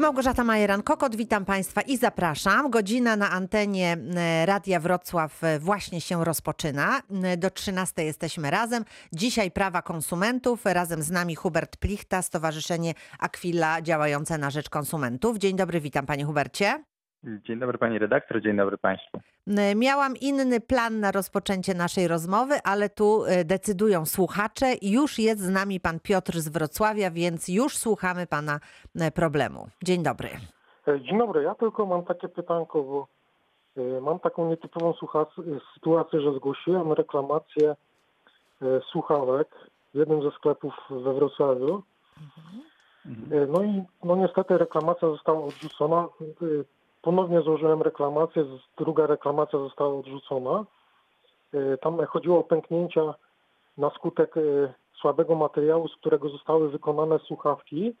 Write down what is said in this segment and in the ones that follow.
Małgorzata Majeran-Kokot, witam Państwa i zapraszam. Godzina na antenie e, Radia Wrocław e, właśnie się rozpoczyna. E, Do 13 jesteśmy razem. Dzisiaj prawa konsumentów. Razem z nami Hubert Plichta, Stowarzyszenie Aquila działające na rzecz konsumentów. Dzień dobry, witam Panie Hubercie. Dzień dobry pani redaktor, dzień dobry państwu. Miałam inny plan na rozpoczęcie naszej rozmowy, ale tu e, decydują słuchacze. Już jest z nami Pan Piotr z Wrocławia, więc już słuchamy Pana e, problemu. Dzień dobry. E, Dzień dobry, ja tylko mam takie pytanko, bo mam taką nietypową słucha- sytuację, że zgłosiłem reklamację słuchawek w jednym ze sklepów we Wrocławiu. E, No i no niestety reklamacja została odrzucona. Ponownie złożyłem reklamację, druga reklamacja została odrzucona. E, Tam chodziło o pęknięcia na skutek e, słabego materiału, z którego zostały wykonane słuchawki.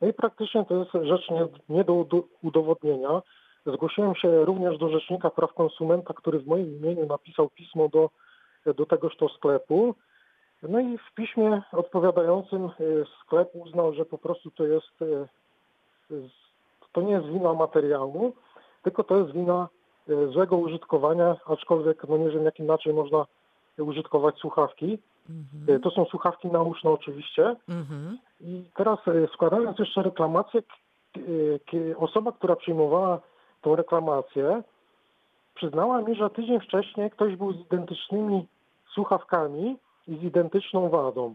No i praktycznie to jest rzecz nie, nie do udo- udowodnienia. Zgłosiłem się również do Rzecznika Praw Konsumenta, który w moim imieniu napisał pismo do, do tegoż to sklepu. No i w piśmie odpowiadającym e, sklep uznał, że po prostu to jest to nie jest wina materiału, tylko to jest wina e, złego użytkowania, aczkolwiek no nie wiem jak inaczej można użytkować słuchawki. E, To są słuchawki nauszne oczywiście. Mhm. I teraz e, składając jeszcze reklamację, osoba, która przyjmowała tą reklamację, przyznała mi, że tydzień wcześniej ktoś był z identycznymi słuchawkami i z identyczną wadą.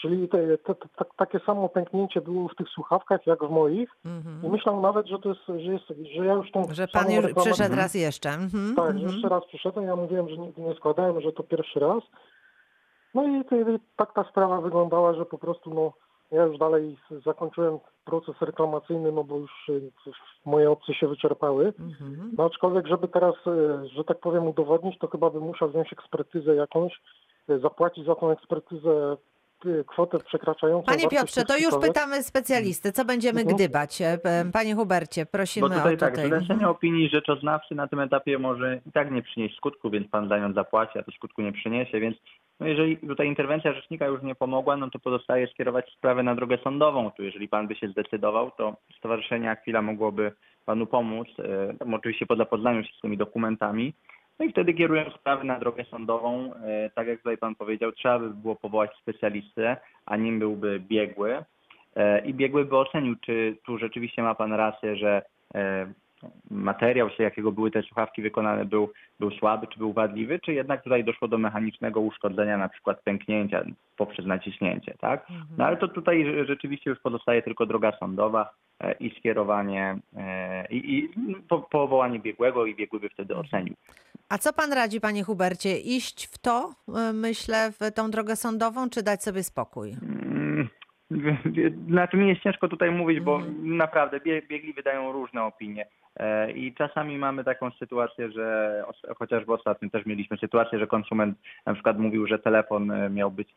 Czyli te, te, te, takie samo pęknięcie było w tych słuchawkach jak w moich. I myślał nawet, że to jest, że, jest, że ja już tą. Że Pan już reklamację- przyszedł raz jeszcze. Mhm. tak, mhm. jeszcze raz przyszedłem, ja mówiłem, że nigdy nie składałem, że to pierwszy raz. No i to- tak ta sprawa wyglądała, że po prostu no, ja już dalej zakończyłem proces reklamacyjny, no bo już y, moje opcje się wyczerpały. Mhm. No aczkolwiek, żeby teraz, y, że tak powiem, udowodnić, to chyba bym musiał wziąć ekspertyzę jakąś, y, zapłacić za tą ekspertyzę kwotę przekraczającą Panie Piotrze, to już pytamy specjalisty, co będziemy Mhm. gdybać? E, Panie Hubercie, prosimy Bo tutaj o tak, tutaj. wydanie opinii rzeczoznawcy na tym etapie może i tak nie przynieść skutku, więc pan za nią zapłaci, a to skutku nie przyniesie, więc no jeżeli tutaj interwencja rzecznika już nie pomogła, no to pozostaje skierować sprawę na drogę sądową. Tu jeżeli pan by się zdecydował, to Stowarzyszenie Aquila mogłoby panu pomóc, e, oczywiście po zapoznaniu się z tymi dokumentami. No i wtedy kierując sprawę na drogę sądową, e, tak jak tutaj pan powiedział, trzeba by było powołać specjalistę, a nim byłby biegły. E, i biegły by ocenił, czy tu rzeczywiście ma pan rację, że e, materiał, z jakiego były te słuchawki wykonane, był, był słaby, czy był wadliwy, czy jednak tutaj doszło do mechanicznego uszkodzenia, na przykład pęknięcia poprzez naciśnięcie, tak? No ale to tutaj rze- rzeczywiście już pozostaje tylko droga sądowa i skierowanie, i, i po, powołanie biegłego i biegły by wtedy ocenił. A co pan radzi, panie Hubercie? Iść w to, e, myślę, w tą drogę sądową, czy dać sobie spokój? Mm, Znaczy mi jest ciężko tutaj mówić, bo naprawdę bie- biegli wydają różne opinie E, i czasami mamy taką sytuację, że chociażby ostatnio też mieliśmy sytuację, że konsument na przykład mówił, że telefon e, miał być,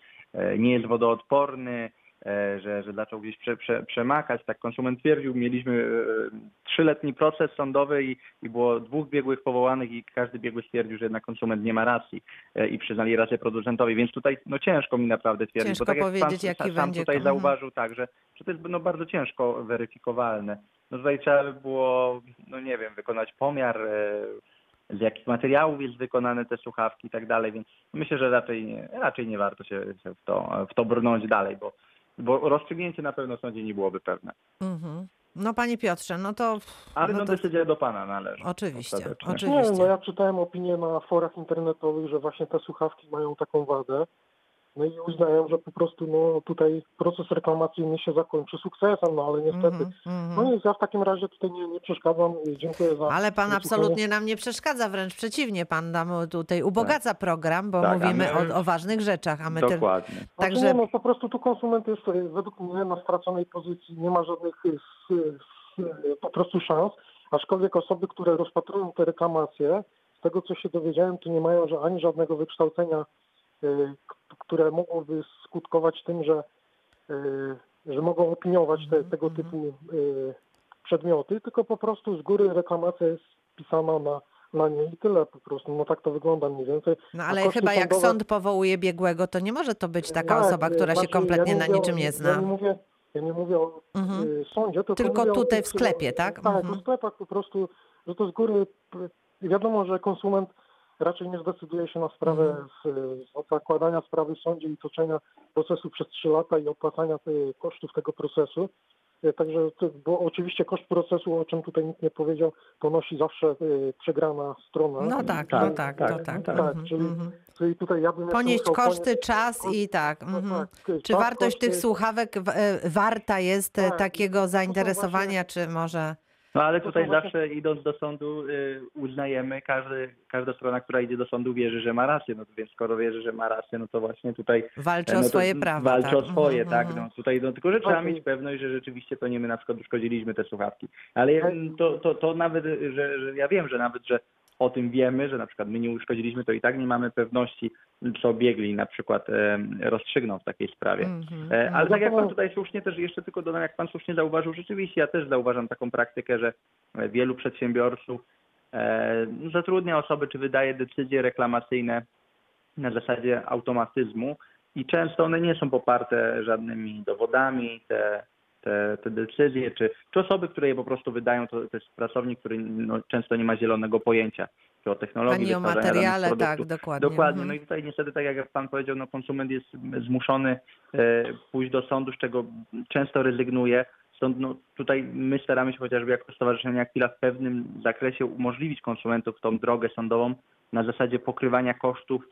nie jest wodoodporny, że, że zaczął gdzieś prze, prze, przemakać, tak konsument twierdził, mieliśmy e, trzyletni proces sądowy i, i było dwóch biegłych powołanych i każdy biegły stwierdził, że jednak konsument nie ma racji e, i przyznali rację producentowi, więc tutaj no ciężko mi naprawdę twierdzić, Ciężko bo tak jak powiedzieć, pan jaki sam będzie tutaj zauważył tak, że, że to jest no, bardzo ciężko weryfikowalne. No tutaj trzeba by było, no nie wiem, wykonać pomiar, e, z jakich materiałów jest wykonane te słuchawki i tak dalej, więc myślę, że raczej nie, raczej nie warto się, się w, to, w to brnąć dalej, bo, bo rozstrzygnięcie na pewno w sądzie nie byłoby pewne. Mhm. No panie Piotrze, no to... Ale no no, to decyzja do pana należy. Oczywiście, oczywiście. Nie, no ja czytałem opinię na forach internetowych, że właśnie te słuchawki mają taką wadę. No i uznałem, że po prostu no tutaj proces reklamacyjny się zakończy sukcesem, no ale niestety. Mhm, mhm. No więc ja w takim razie tutaj nie, nie przeszkadzam i dziękuję za. Ale pan absolutnie nam nie przeszkadza, wręcz przeciwnie, pan nam tutaj ubogaca program, bo Tak, mówimy my- o, o ważnych rzeczach, a my. Dokładnie. Znaczy Także nie, no po prostu tu konsument jest e, według mnie na straconej pozycji, nie ma żadnych e, s, s, e, po prostu szans, aczkolwiek osoby, które rozpatrują te reklamacje, z tego co się dowiedziałem, to nie mają że ani żadnego wykształcenia, e, które mogłoby skutkować tym, że, e, że mogą opiniować te, tego typu e, przedmioty, tylko po prostu z góry reklamacja jest pisana na, na nie i tyle po prostu. No tak to wygląda mniej więcej. No ale chyba jak sądowe- sąd powołuje biegłego, to nie może to być taka tak, osoba, która się znaczy, kompletnie ja na o- niczym nie Ja zna. nie mówię, Ja nie mówię o Mhm. sądzie, tylko, Tylko o tutaj tych, w sklepie, tak? Tak, Mhm. o sklepach po prostu, że to z góry wiadomo, że konsument raczej nie zdecyduje się na sprawę Mhm. z, z zakładania sprawy w sądzie i toczenia procesu przez 3 lata i opłacania te, kosztów tego procesu. Y, Także, bo oczywiście koszt procesu, o czym tutaj nikt nie powiedział, ponosi zawsze y, przegrana strona. No tak, Tak, no tak, tak, to tak. tak, Mhm, czyli- mhm. Czyli tutaj ja bym Ponieść musiał koszty, ponieść- czas i tak. No tak, y, Czy czas, wartość tych koszty- słuchawek w- e, warta jest e, Tak, takiego są zainteresowania, czy może... No ale tutaj właśnie- zawsze idąc do sądu y, uznajemy, każdy, każda strona, która idzie do sądu wierzy, że ma rację. No więc skoro wierzy, że ma rację, no to właśnie tutaj Walczy no o swoje prawa. Walczy tak. o swoje, Mhm, tak. mhm. No, tutaj no, tylko, że trzeba Okej. mieć pewność, że rzeczywiście to nie my na przykład uszkodziliśmy te słuchawki. Ale to, to, to nawet, że, że ja wiem, że nawet, że o tym wiemy, że na przykład my nie uszkodziliśmy, to i tak nie mamy pewności, co biegli na przykład rozstrzygną w takiej sprawie. Mhm, E, Ale tak jak pan tutaj słusznie też jeszcze tylko dodam, jak pan słusznie zauważył, rzeczywiście ja też zauważam taką praktykę, że e, wielu przedsiębiorców e, zatrudnia osoby, czy wydaje decyzje reklamacyjne na zasadzie automatyzmu i często one nie są poparte żadnymi dowodami, te, te, te decyzje, czy, czy osoby, które je po prostu wydają, to, to jest pracownik, który no, często nie ma zielonego pojęcia, czy o technologii Ani o materiale, tak, dokładnie. Dokładnie. No Mhm. i tutaj niestety, tak jak pan powiedział, no konsument jest zmuszony e, pójść do sądu, z czego często rezygnuje. Stąd no, tutaj my staramy się chociażby jako Stowarzyszenie Chwila w pewnym zakresie umożliwić konsumentów tą drogę sądową na zasadzie pokrywania kosztów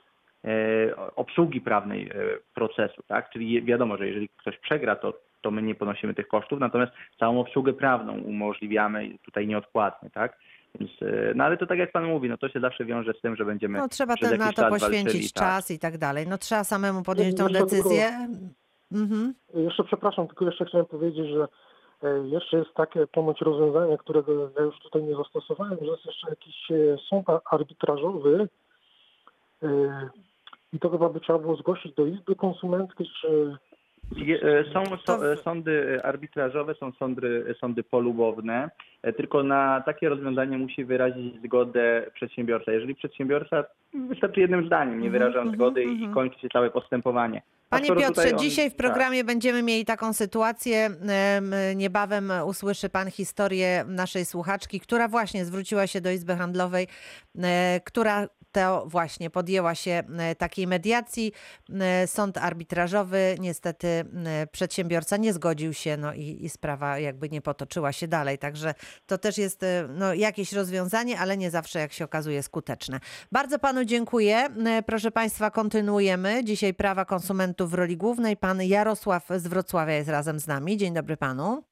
e, obsługi prawnej e, procesu, tak? Czyli wiadomo, że jeżeli ktoś przegra, to, to my nie ponosimy tych kosztów, natomiast całą obsługę prawną umożliwiamy tutaj nieodpłatnie, tak? Więc, e, no ale to tak jak pan mówi, no to się zawsze wiąże z tym, że będziemy No trzeba ten, na to czas poświęcić walczyli, tak. czas i tak dalej. No trzeba samemu podjąć tą Jeszcze tylko- decyzję. Mhm. Jeszcze przepraszam, tylko jeszcze chciałem powiedzieć, że e, jeszcze jest takie ponoć rozwiązanie, którego ja już tutaj nie zastosowałem, że jest jeszcze jakiś e, sąd arbitrażowy i to chyba by trzeba było zgłosić do Izby Konsumenckiej, czy są To so, e, sądy arbitrażowe, są sądy, sądy polubowne, e, tylko na takie rozwiązanie musi wyrazić zgodę przedsiębiorca. Jeżeli przedsiębiorca wystarczy jednym zdaniem, nie Mhm, wyraża mhm, zgody i mhm. kończy się całe postępowanie. Panie Piotrze, on- dzisiaj w tak. programie będziemy mieli taką sytuację. em, Niebawem usłyszy Pan historię naszej słuchaczki, która właśnie zwróciła się do Izby Handlowej, e, która właśnie podjęła się e, takiej mediacji. E, Sąd arbitrażowy, niestety e, przedsiębiorca nie zgodził się no i, i sprawa jakby nie potoczyła się dalej. Także to też jest no, jakieś rozwiązanie, ale nie zawsze, jak się okazuje, skuteczne. Bardzo Panu dziękuję. Proszę Państwa, kontynuujemy. Dzisiaj prawa konsumentów w roli głównej. Pan Jarosław z Wrocławia jest razem z nami. Dzień dobry Panu.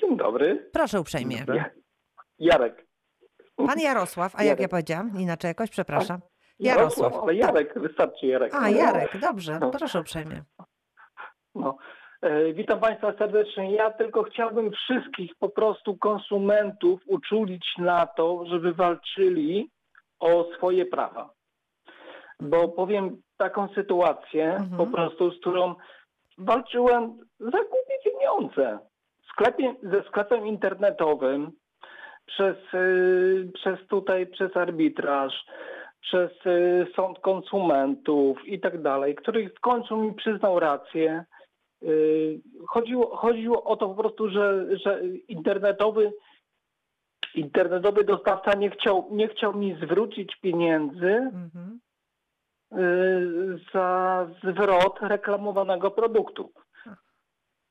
Dzień dobry. Proszę uprzejmie. Dobry. Ja, Jarek. Pan Jarosław, a jak ja powiedziałam? Inaczej jakoś, przepraszam. Jarosław. Jarosław, ale Jarek, wystarczy Jarek. A, Jarek, dobrze. Proszę uprzejmie. No. E, witam Państwa serdecznie. Ja tylko chciałbym wszystkich po prostu konsumentów uczulić na to, żeby walczyli o swoje prawa. Bo powiem taką sytuację Mhm. po prostu, z którą walczyłem za głupie pieniądze. W sklepie, ze sklepem internetowym przez, y, przez tutaj, przez arbitraż, przez y, sąd konsumentów i tak dalej, który w końcu mi przyznał rację. Y, Chodziło, chodziło o to po prostu, że, że internetowy, internetowy dostawca nie chciał, nie chciał mi zwrócić pieniędzy Mhm. za zwrot reklamowanego produktu.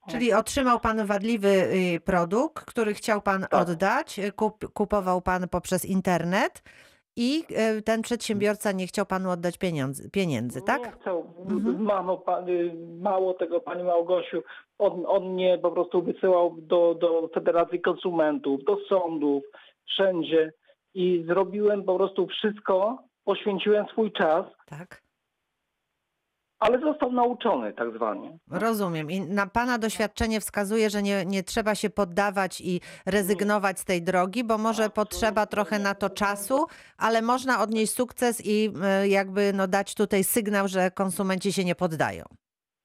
Czyli otrzymał Pan wadliwy y, produkt, który chciał Pan Tak. oddać, y, kup, kupował Pan poprzez internet i y, ten przedsiębiorca nie chciał Panu oddać pieniędzy, tak? Nie chciał. Mhm. Mamo, pan, mało tego, Pani Małgosiu, on, on mnie po prostu wysyłał do, do Federacji Konsumentów, do sądów, wszędzie i zrobiłem po prostu wszystko, poświęciłem swój czas, Tak. Ale został nauczony tak zwanie. Rozumiem. I na Pana doświadczenie wskazuje, że nie, nie trzeba się poddawać i rezygnować z tej drogi, bo może potrzeba trochę na to czasu, ale można odnieść sukces i y, jakby no, dać tutaj sygnał, że konsumenci się nie poddają.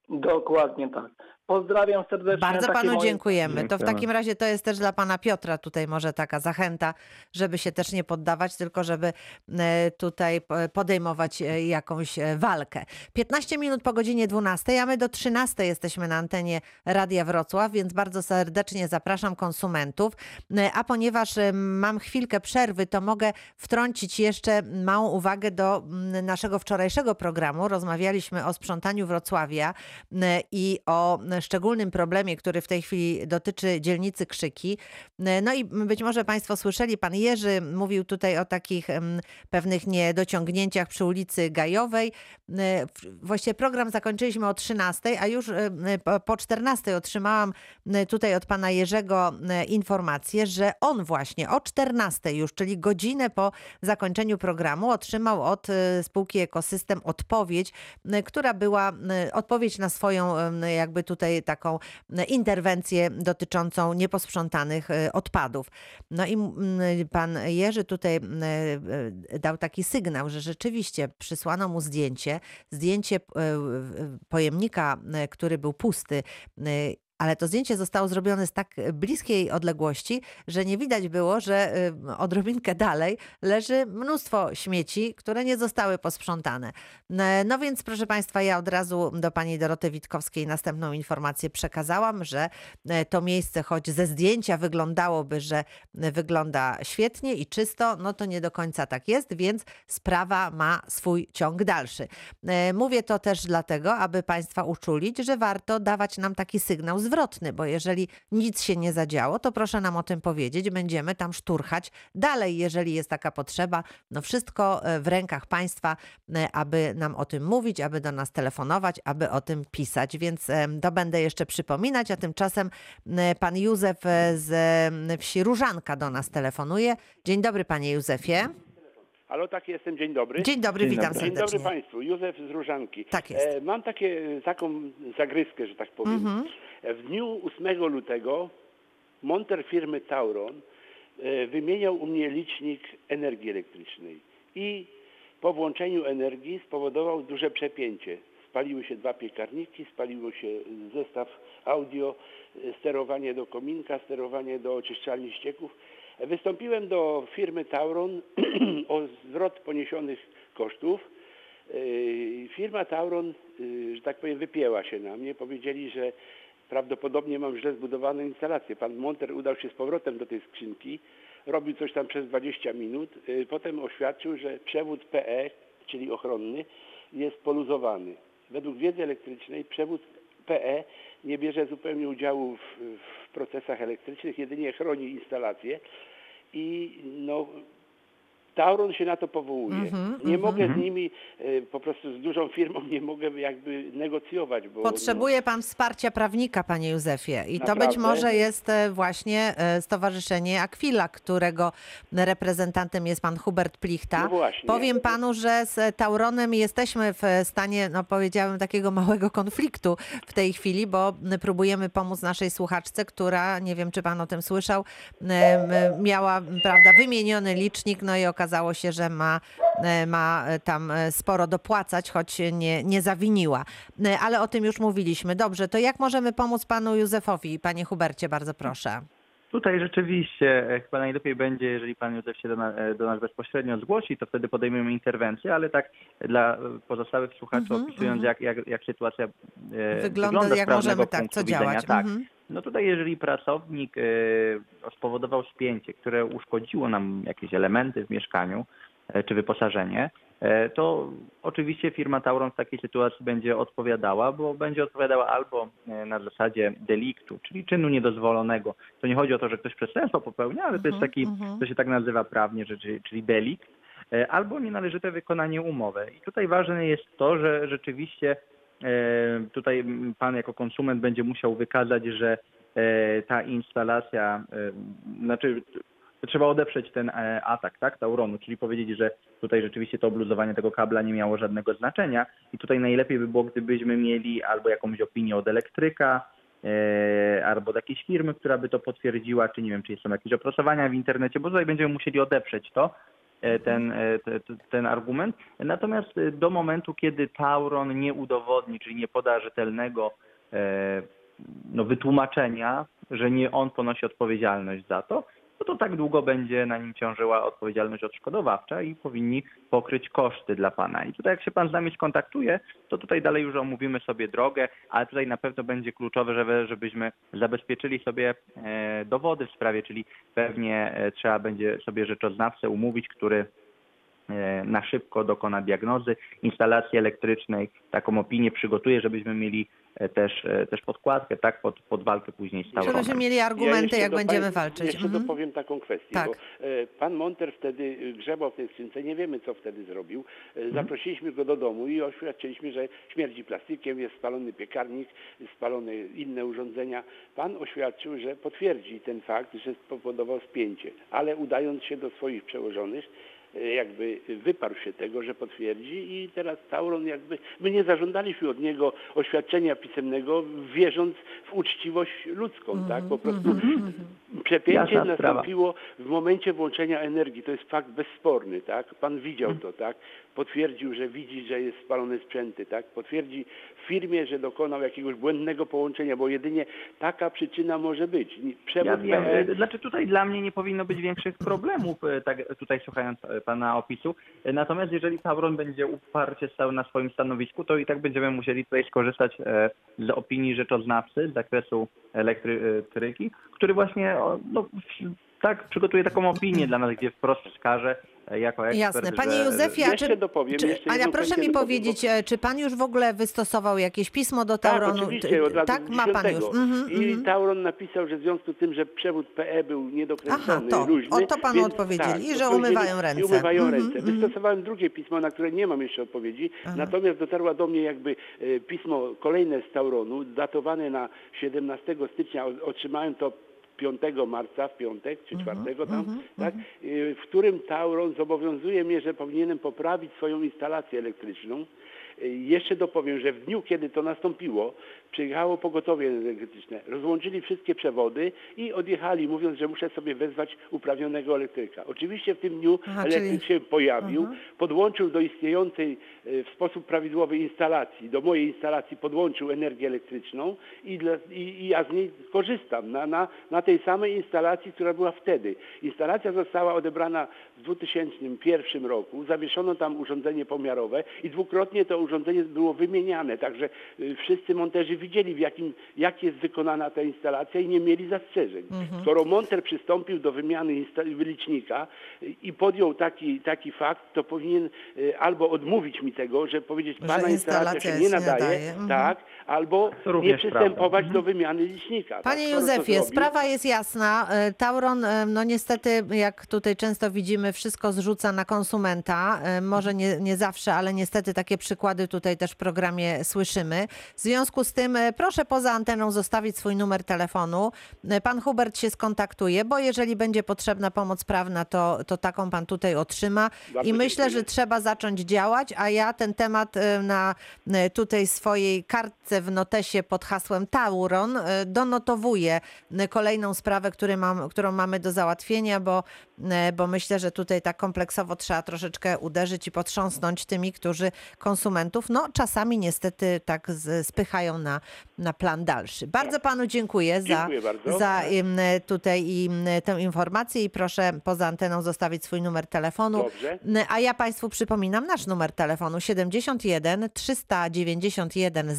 Dokładnie tak. Pozdrawiam serdecznie. Bardzo panu moje- dziękujemy. To w takim razie to jest też dla pana Piotra tutaj może taka zachęta, żeby się też nie poddawać, tylko żeby e, tutaj podejmować e, jakąś e, walkę. 15 minut po godzinie 12, a my do 13 jesteśmy na antenie Radia Wrocław, więc bardzo serdecznie zapraszam konsumentów. A ponieważ mam chwilkę przerwy, to mogę wtrącić jeszcze małą uwagę do naszego wczorajszego programu. Rozmawialiśmy o sprzątaniu Wrocławia i o szczególnym problemie, który w tej chwili dotyczy dzielnicy Krzyki. M, No i być może Państwo słyszeli, pan Jerzy mówił tutaj o takich pewnych niedociągnięciach przy ulicy Gajowej. W- Właściwie program zakończyliśmy o 13, a już em, po- po 14 otrzymałam tutaj od pana Jerzego informację, że on właśnie o 14 już, czyli godzinę po zakończeniu programu, otrzymał od e, spółki Ekosystem odpowiedź, która była odpowiedź na swoją jakby tutaj taką m, interwencję dotyczącą nieposprzątanych e, odpadów. No i pan Jerzy tutaj e, dał taki sygnał, że rzeczywiście przysłano mu zdjęcie, zdjęcie e, pojemnika, e, który był pusty, e, ale to zdjęcie zostało zrobione z tak bliskiej odległości, że nie widać było, że y, odrobinkę dalej leży mnóstwo śmieci, które nie zostały posprzątane. E, No więc, proszę Państwa, ja od razu do pani Doroty Witkowskiej następną informację przekazałam, że e, to miejsce, choć ze zdjęcia wyglądałoby, że wygląda świetnie i czysto, no to nie do końca tak jest, więc sprawa ma swój ciąg dalszy. E, Mówię to też dlatego, aby Państwa uczulić, że warto dawać nam taki sygnał zwrotny, bo jeżeli nic się nie zadziało, to proszę nam o tym powiedzieć. Będziemy tam szturchać dalej, jeżeli jest taka potrzeba. No wszystko e, w rękach Państwa, e, aby nam o tym mówić, aby do nas telefonować, aby o tym pisać. Więc to będę jeszcze przypominać, a tymczasem e, pan Józef z wsi Różanka do nas telefonuje. Dzień dobry, panie Józefie. Halo, tak jestem, dzień dobry. Dzień dobry, Dzień witam dobry. Dzień serdecznie. dobry Państwu, Józef z Różanki. Tak jest. E, mam takie, taką zagryskę, że tak powiem. Mhm. E, W dniu 8 lutego monter firmy Tauron e, wymieniał u mnie licznik energii elektrycznej i po włączeniu energii spowodował duże przepięcie. Spaliły się dwa piekarniki, spaliło się zestaw audio, e, sterowanie do kominka, sterowanie do oczyszczalni ścieków. E, Wystąpiłem do firmy Tauron o zwrot poniesionych kosztów. Yy, Firma Tauron, że tak powiem, wypięła się na mnie. Powiedzieli, że prawdopodobnie mam źle zbudowaną instalację. Pan monter udał się z powrotem do tej skrzynki, robił coś tam przez 20 minut. Yy, Potem oświadczył, że przewód PE, czyli ochronny, jest poluzowany. Według wiedzy elektrycznej przewód PE nie bierze zupełnie udziału w, w procesach elektrycznych, jedynie chroni instalację i no, Tauron się na to powołuje. Mhm, nie mhm. mogę z nimi, e, po prostu z dużą firmą nie mogę jakby negocjować, bo Potrzebuje pan wsparcia prawnika, panie Józefie. I to Naprawdę? być może jest e, właśnie e, Stowarzyszenie Aquila, którego reprezentantem jest pan Hubert Plichta. No właśnie. Powiem panu, że z Tauronem jesteśmy w stanie, no powiedziałem, takiego małego konfliktu w tej chwili, bo próbujemy pomóc naszej słuchaczce, która, nie wiem czy pan o tym słyszał, miała, prawda, wymieniony licznik, no i okazało się, że ma, e, ma tam e, sporo dopłacać, choć nie, nie zawiniła. E, Ale o tym już mówiliśmy. Dobrze, to jak możemy pomóc panu Józefowi? Panie Hubercie, bardzo proszę. Tutaj rzeczywiście e, chyba najlepiej będzie, jeżeli pan Józef się do, na, e, do nas bezpośrednio zgłosi, to wtedy podejmiemy interwencję, ale tak dla pozostałych słuchaczy Mhm, opisując, mhm. jak, jak, jak sytuacja e, Wygląda, z jak możemy tak, co widzenia. działać. Tak. Mhm. No tutaj jeżeli pracownik e, spowodował spięcie, które uszkodziło nam jakieś elementy w mieszkaniu czy wyposażenie, e, to oczywiście firma Tauron w takiej sytuacji będzie odpowiadała, bo będzie odpowiadała albo e, na zasadzie deliktu, czyli czynu niedozwolonego. To nie chodzi o to, że ktoś przestępstwo popełnia, ale to jest Mhm, taki, mhm. to się tak nazywa prawnie, czyli, delikt, e, albo nienależyte wykonanie umowy. I tutaj ważne jest to, że rzeczywiście e, tutaj pan jako konsument będzie musiał wykazać, że e, ta instalacja, e, znaczy trzeba odeprzeć ten e, atak, tak, Tauronu, czyli powiedzieć, że tutaj rzeczywiście to obluzowanie tego kabla nie miało żadnego znaczenia i tutaj najlepiej by było, gdybyśmy mieli albo jakąś opinię od elektryka, e, albo od jakiejś firmy, która by to potwierdziła, czy nie wiem, czy są jakieś opracowania w internecie, bo tutaj będziemy musieli odeprzeć to, e, ten, te- te- ten argument. Natomiast do momentu, kiedy Tauron nie udowodni, czyli nie poda rzetelnego no, wytłumaczenia, że nie on ponosi odpowiedzialność za to, no to tak długo będzie na nim ciążyła odpowiedzialność odszkodowawcza i powinni pokryć koszty dla pana. I tutaj jak się pan z nami skontaktuje, to tutaj dalej już omówimy sobie drogę, ale tutaj na pewno będzie kluczowe, żeby, żebyśmy zabezpieczyli sobie e, dowody w sprawie, czyli pewnie e, trzeba będzie sobie rzeczoznawcę umówić, który e, na szybko dokona diagnozy instalacji elektrycznej, taką opinię przygotuje, żebyśmy mieli też, e, też podkładkę, tak, pod, pod walkę później z Tauronem. Żebyśmy mieli argumenty, jeszcze jak będziemy walczyć. Jeszcze Mhm. dopowiem taką kwestię, Tak. bo e, pan Monter wtedy grzebał w tej skrzynce, nie wiemy co wtedy zrobił. E, Mhm. Zaprosiliśmy go do domu i oświadczyliśmy, że śmierdzi plastikiem, jest spalony piekarnik, spalone inne urządzenia. Pan oświadczył, że potwierdzi ten fakt, że spowodował spięcie, ale udając się do swoich przełożonych, e, jakby wyparł się tego, że potwierdzi i teraz Tauron jakby, my nie zażądaliśmy od niego oświadczenia pisemnego, wierząc w uczciwość ludzką, tak? Po prostu przepięcie Jasna sprawa. nastąpiło w momencie włączenia energii, to jest fakt bezsporny, tak? Pan widział to, tak? Potwierdził, że widzi, że jest spalone sprzęty, tak? Potwierdzi w firmie, że dokonał jakiegoś błędnego połączenia, bo jedynie taka przyczyna może być. Ja Przewód wiem, PE e, znaczy tutaj dla mnie nie powinno być większych problemów, e, tak tutaj słuchając e, pana opisu. E, Natomiast jeżeli Tauron będzie uparcie stał na swoim stanowisku, to i tak będziemy musieli tutaj skorzystać z opinii rzeczoznawcy z zakresu elektryki, który właśnie no, tak przygotuje taką opinię dla nas, gdzie wprost wskaże jako ekspert, Jasne. Panie że, Józefie, a Jeszcze czy, dopowiem, czy, jeszcze Ania, proszę mi powiedzieć, e, czy pan już w ogóle wystosował jakieś pismo do Tak, Tauronu? oczywiście, od tak, ma pan już. 10. Mhm, I mhm. Tauron napisał, że w związku z tym, że przewód PE był niedokręcony, Aha, to. luźny. O, to panu więc, odpowiedzieli. tak, I że umywają ręce. I umywają Mhm, ręce. mhm. Wystosowałem drugie pismo, na które nie mam jeszcze odpowiedzi, natomiast dotarła do mnie jakby e, pismo kolejne z Tauronu, datowane na 17 stycznia, otrzymałem to 5 marca, w piątek czy 4 tam, tak, y, w którym Tauron zobowiązuje mnie, że powinienem poprawić swoją instalację elektryczną. Jeszcze dopowiem, że w dniu, kiedy to nastąpiło, przyjechało pogotowie energetyczne, rozłączyli wszystkie przewody i odjechali, mówiąc, że muszę sobie wezwać uprawnionego elektryka. Oczywiście w tym dniu Aha, elektryk czyli- się pojawił, podłączył do istniejącej e, w sposób prawidłowy instalacji, do mojej instalacji podłączył energię elektryczną i, dla, i, i ja z niej korzystam na, na, na tej samej instalacji, która była wtedy. Instalacja została odebrana w 2001 roku, zawieszono tam urządzenie pomiarowe i dwukrotnie to urządzenie było wymieniane, także y, wszyscy monterzy widzieli, w jakim, jak jest wykonana ta instalacja i nie mieli zastrzeżeń. Skoro monter przystąpił do wymiany wylicznika y, i podjął taki, taki fakt, to powinien y, albo odmówić mi tego, że powiedzieć, Że pana instalacja instalacja się nie nadaje, nadaje. Mhm. tak, albo nie przystępować prawda. do wymiany licznika. tak. Panie to Józefie, sprawa jest jasna. Tauron, no niestety, jak tutaj często widzimy, wszystko zrzuca na konsumenta. E, Może nie, nie zawsze, ale niestety takie przykłady tutaj też w programie słyszymy. W związku z tym e, proszę poza anteną zostawić swój numer telefonu. E, Pan Hubert się skontaktuje, bo jeżeli będzie potrzebna pomoc prawna, to, to taką pan tutaj otrzyma. Bardzo I myślę, dziękuję. że trzeba zacząć działać, a ja ten temat na tutaj swojej kartce w notesie pod hasłem Tauron donotowuję kolejną sprawę, który mam, którą mamy do załatwienia, bo, bo myślę, że tutaj tak kompleksowo trzeba troszeczkę uderzyć i potrząsnąć tymi, którzy konsumentów no czasami niestety tak spychają na, na plan dalszy. Bardzo panu dziękuję, Dziękuję za, bardzo. za tutaj im, tę informację i proszę poza anteną zostawić swój numer telefonu. Dobrze. A ja Państwu przypominam nasz numer telefonu 71 391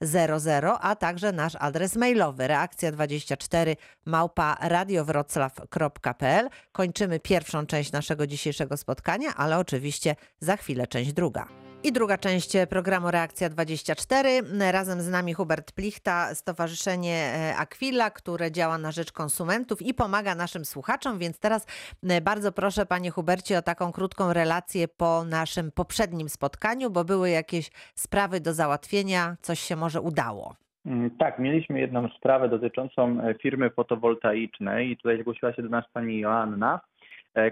0000, a także nasz adres mailowy reakcja24 małpa radiowroclaw.pl. Kończymy pierwszą część naszego dzisiejszego spotkania, ale oczywiście za chwilę część druga. I druga część programu Reakcja 24. Razem z nami Hubert Plichta, Stowarzyszenie e, Aquila, które działa na rzecz konsumentów i pomaga naszym słuchaczom. Więc teraz e, bardzo proszę, panie Hubercie, o taką krótką relację po naszym poprzednim spotkaniu, bo były jakieś sprawy do załatwienia, coś się może udało. Mm, Tak, mieliśmy jedną sprawę dotyczącą e, firmy fotowoltaicznej i tutaj zgłosiła się do nas pani Joanna,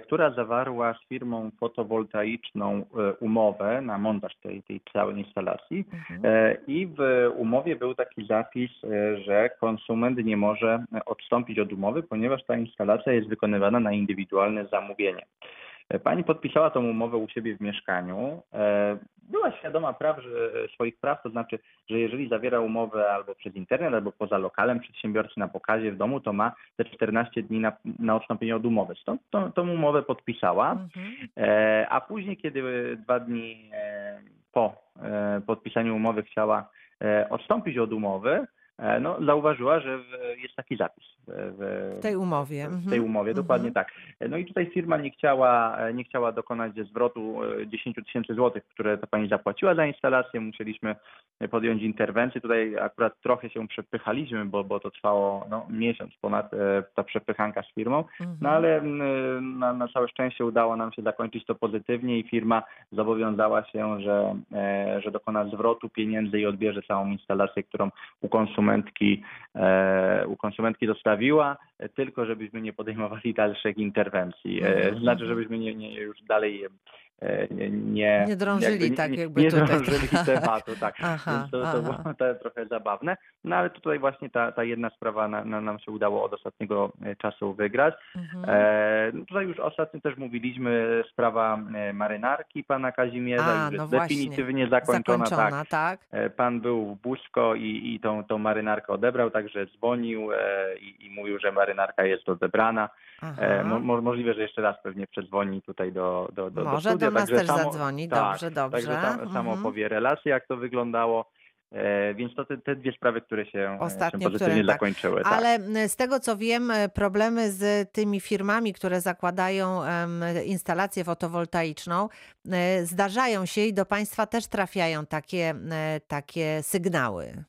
która zawarła z firmą fotowoltaiczną e, umowę na montaż tej, tej całej instalacji E, i w umowie był taki zapis, e, że konsument nie może odstąpić od umowy, ponieważ ta instalacja jest wykonywana na indywidualne zamówienie. Pani podpisała tą umowę u siebie w mieszkaniu. E, Była świadoma praw, że, swoich praw, to znaczy, że jeżeli zawiera umowę albo przez internet, albo poza lokalem przedsiębiorcy na pokazie w domu, to ma te 14 dni na, na odstąpienie od umowy. Stąd tą, tą umowę podpisała. Mhm. E, A później, kiedy dwa dni e, po podpisaniu umowy chciała odstąpić od umowy, no, zauważyła, że jest taki zapis w, W tej umowie. w tej Mhm. umowie, dokładnie Mhm. tak. No i tutaj firma nie chciała, nie chciała dokonać zwrotu e, 10 tysięcy złotych, które ta pani zapłaciła za instalację. Musieliśmy podjąć interwencję. Tutaj akurat trochę się przepychaliśmy, bo, bo to trwało no, miesiąc ponad e, ta przepychanka z firmą. No Mhm. ale mm, na, na całe szczęście udało nam się zakończyć to pozytywnie i firma zobowiązała się, że, e, że dokona zwrotu pieniędzy i odbierze całą instalację, którą u konsumentki, e, u konsumentki dostawiła, tylko żebyśmy nie podejmowali dalszych interwencji. E, Mhm, Znaczy, żebyśmy nie, nie już dalej nie, nie, Nie drążyli nie, tak nie, jakby nie tutaj drążyli trochę. tematu, tak. Aha, Więc to, było to trochę zabawne. No ale tutaj właśnie ta, ta jedna sprawa na, na, nam się udało od ostatniego e, czasu wygrać. Mhm. E, no tutaj już ostatnio też mówiliśmy, sprawa e, marynarki pana Kazimierza A, już no jest właśnie. definitywnie zakończona. Tak. Zakończona, tak. E, Pan był w Busko i, i tą, tą marynarkę odebrał, także dzwonił e, i, i mówił, że marynarka jest odebrana. E, mo, mo- możliwe, że jeszcze raz pewnie przedzwoni tutaj do, do, do, Może do nas też samo, zadzwoni. tak, Dobrze, dobrze. Także sam Mhm. opowie relację, jak to wyglądało. E, więc to te, te dwie sprawy, które się, e, Ostatnio, się pozytywnie które tak. zakończyły. tak. Ale z tego co wiem, e, problemy z tymi firmami, które zakładają instalację fotowoltaiczną, zdarzają się i do Państwa też trafiają takie, takie sygnały.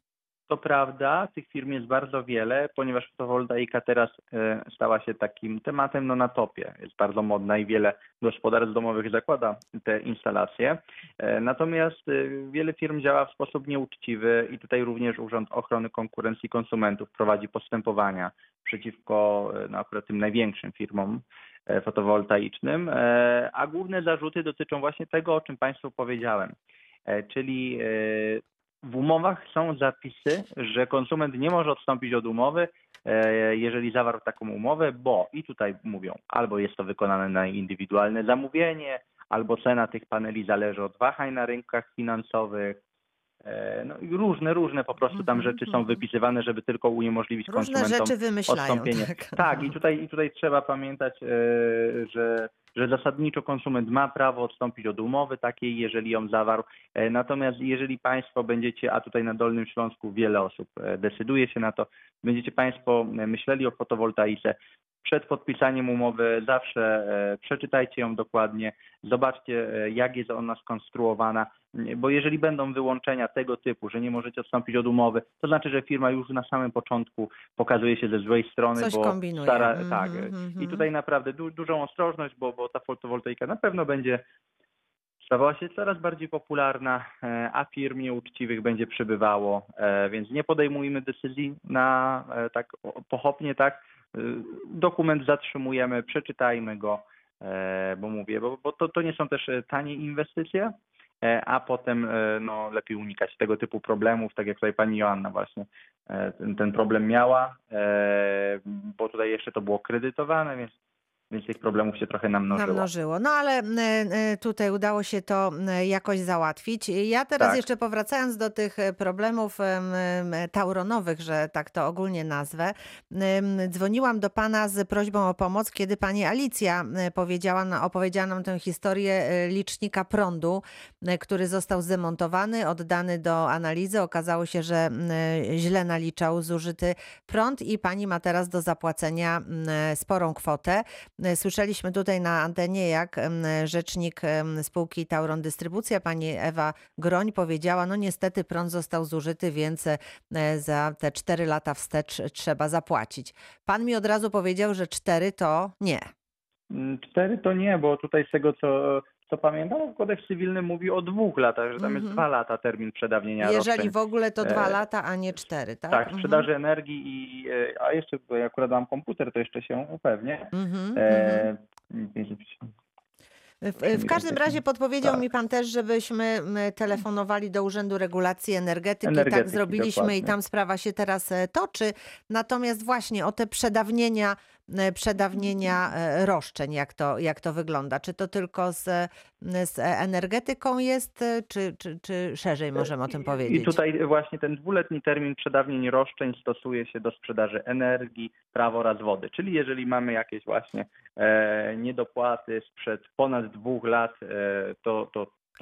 To prawda, tych firm jest bardzo wiele, ponieważ fotowoltaika teraz e, stała się takim tematem no, na topie. Jest bardzo modna i wiele gospodarstw domowych zakłada te instalacje. E, Natomiast e, wiele firm działa w sposób nieuczciwy i tutaj również Urząd Ochrony Konkurencji i Konsumentów prowadzi postępowania przeciwko no, akurat tym największym firmom fotowoltaicznym, a główne zarzuty dotyczą właśnie tego, o czym Państwu powiedziałem, czyli w umowach są zapisy, że konsument nie może odstąpić od umowy, e, jeżeli zawarł taką umowę, bo i tutaj mówią, albo jest to wykonane na indywidualne zamówienie, albo cena tych paneli zależy od wahań na rynkach finansowych. E, No i różne, różne po prostu tam Mhm, rzeczy są wypisywane, żeby tylko uniemożliwić Różne konsumentom rzeczy wymyślają. odstąpienie. Tak, Tak, i tutaj, i tutaj trzeba pamiętać, e, że, że zasadniczo konsument ma prawo odstąpić od umowy takiej, jeżeli ją zawarł. E, Natomiast jeżeli Państwo będziecie, a tutaj na Dolnym Śląsku wiele osób e, decyduje się na to, będziecie Państwo e, myśleli o fotowoltaice, przed podpisaniem umowy zawsze e, przeczytajcie ją dokładnie, zobaczcie e, jak jest ona skonstruowana, bo jeżeli będą wyłączenia tego typu, że nie możecie odstąpić od umowy, to znaczy, że firma już na samym początku pokazuje się ze złej strony, Coś bo kombinuje. stara, Mhm, tak. mhm. I tutaj naprawdę du, dużą ostrożność, bo, bo ta fotowoltaika na pewno będzie stawała się coraz bardziej popularna, e, a firm nieuczciwych będzie przybywało, więc nie podejmujmy decyzji na tak pochopnie, tak. E, Dokument zatrzymujemy, przeczytajmy go, e, bo mówię, bo, bo to, to nie są też e, tanie inwestycje, e, a potem no, lepiej unikać tego typu problemów, tak jak tutaj pani Joanna właśnie ten, ten problem miała, bo tutaj jeszcze to było kredytowane, więc, więc tych problemów się trochę namnożyło. Namnożyło. No ale e, e, tutaj udało się to e, jakoś załatwić. Ja teraz Tak. jeszcze powracając do tych problemów em, em, tauronowych, że tak to ogólnie nazwę, dzwoniłam do pana z prośbą o pomoc, kiedy pani Alicja powiedziała, opowiedziała nam tę historię licznika prądu, który został zdemontowany, oddany do analizy. Okazało się, że m, e, źle naliczał zużyty prąd i pani ma teraz do zapłacenia m, sporą kwotę. E, Słyszeliśmy tutaj na antenie, jak rzecznik spółki Tauron Dystrybucja, pani Ewa Groń powiedziała, no niestety prąd został zużyty, więc e, za te 4 lata wstecz trzeba zapłacić. Pan mi od razu powiedział, że 4 to nie. Mm, Cztery to nie, bo tutaj z tego co, co pamiętam, kodeks cywilny mówi o dwóch latach, że tam jest Mhm. dwa lata termin przedawnienia Jeżeli roszczeń. w ogóle to 2 E, lata, a nie 4, tak? Tak, Mhm. sprzedaży energii i, e, a jeszcze, bo ja akurat mam komputer, to jeszcze się upewnię. Mhm. E, 500 W, w każdym razie podpowiedział Tak. mi pan też, żebyśmy telefonowali do Urzędu Regulacji Energetyki. tak Energetyki, zrobiliśmy i dokładnie. tam sprawa się teraz e, toczy. Natomiast właśnie o te przedawnienia, przedawnienia e, roszczeń, jak to, jak to wygląda. Czy to tylko z, e, z energetyką jest, e, czy, czy, czy szerzej możemy o tym powiedzieć? I tutaj właśnie ten dwuletni termin przedawnień roszczeń stosuje się do sprzedaży energii, praw oraz wody. Czyli jeżeli mamy jakieś właśnie e, niedopłaty sprzed ponad dwóch lat, e, to,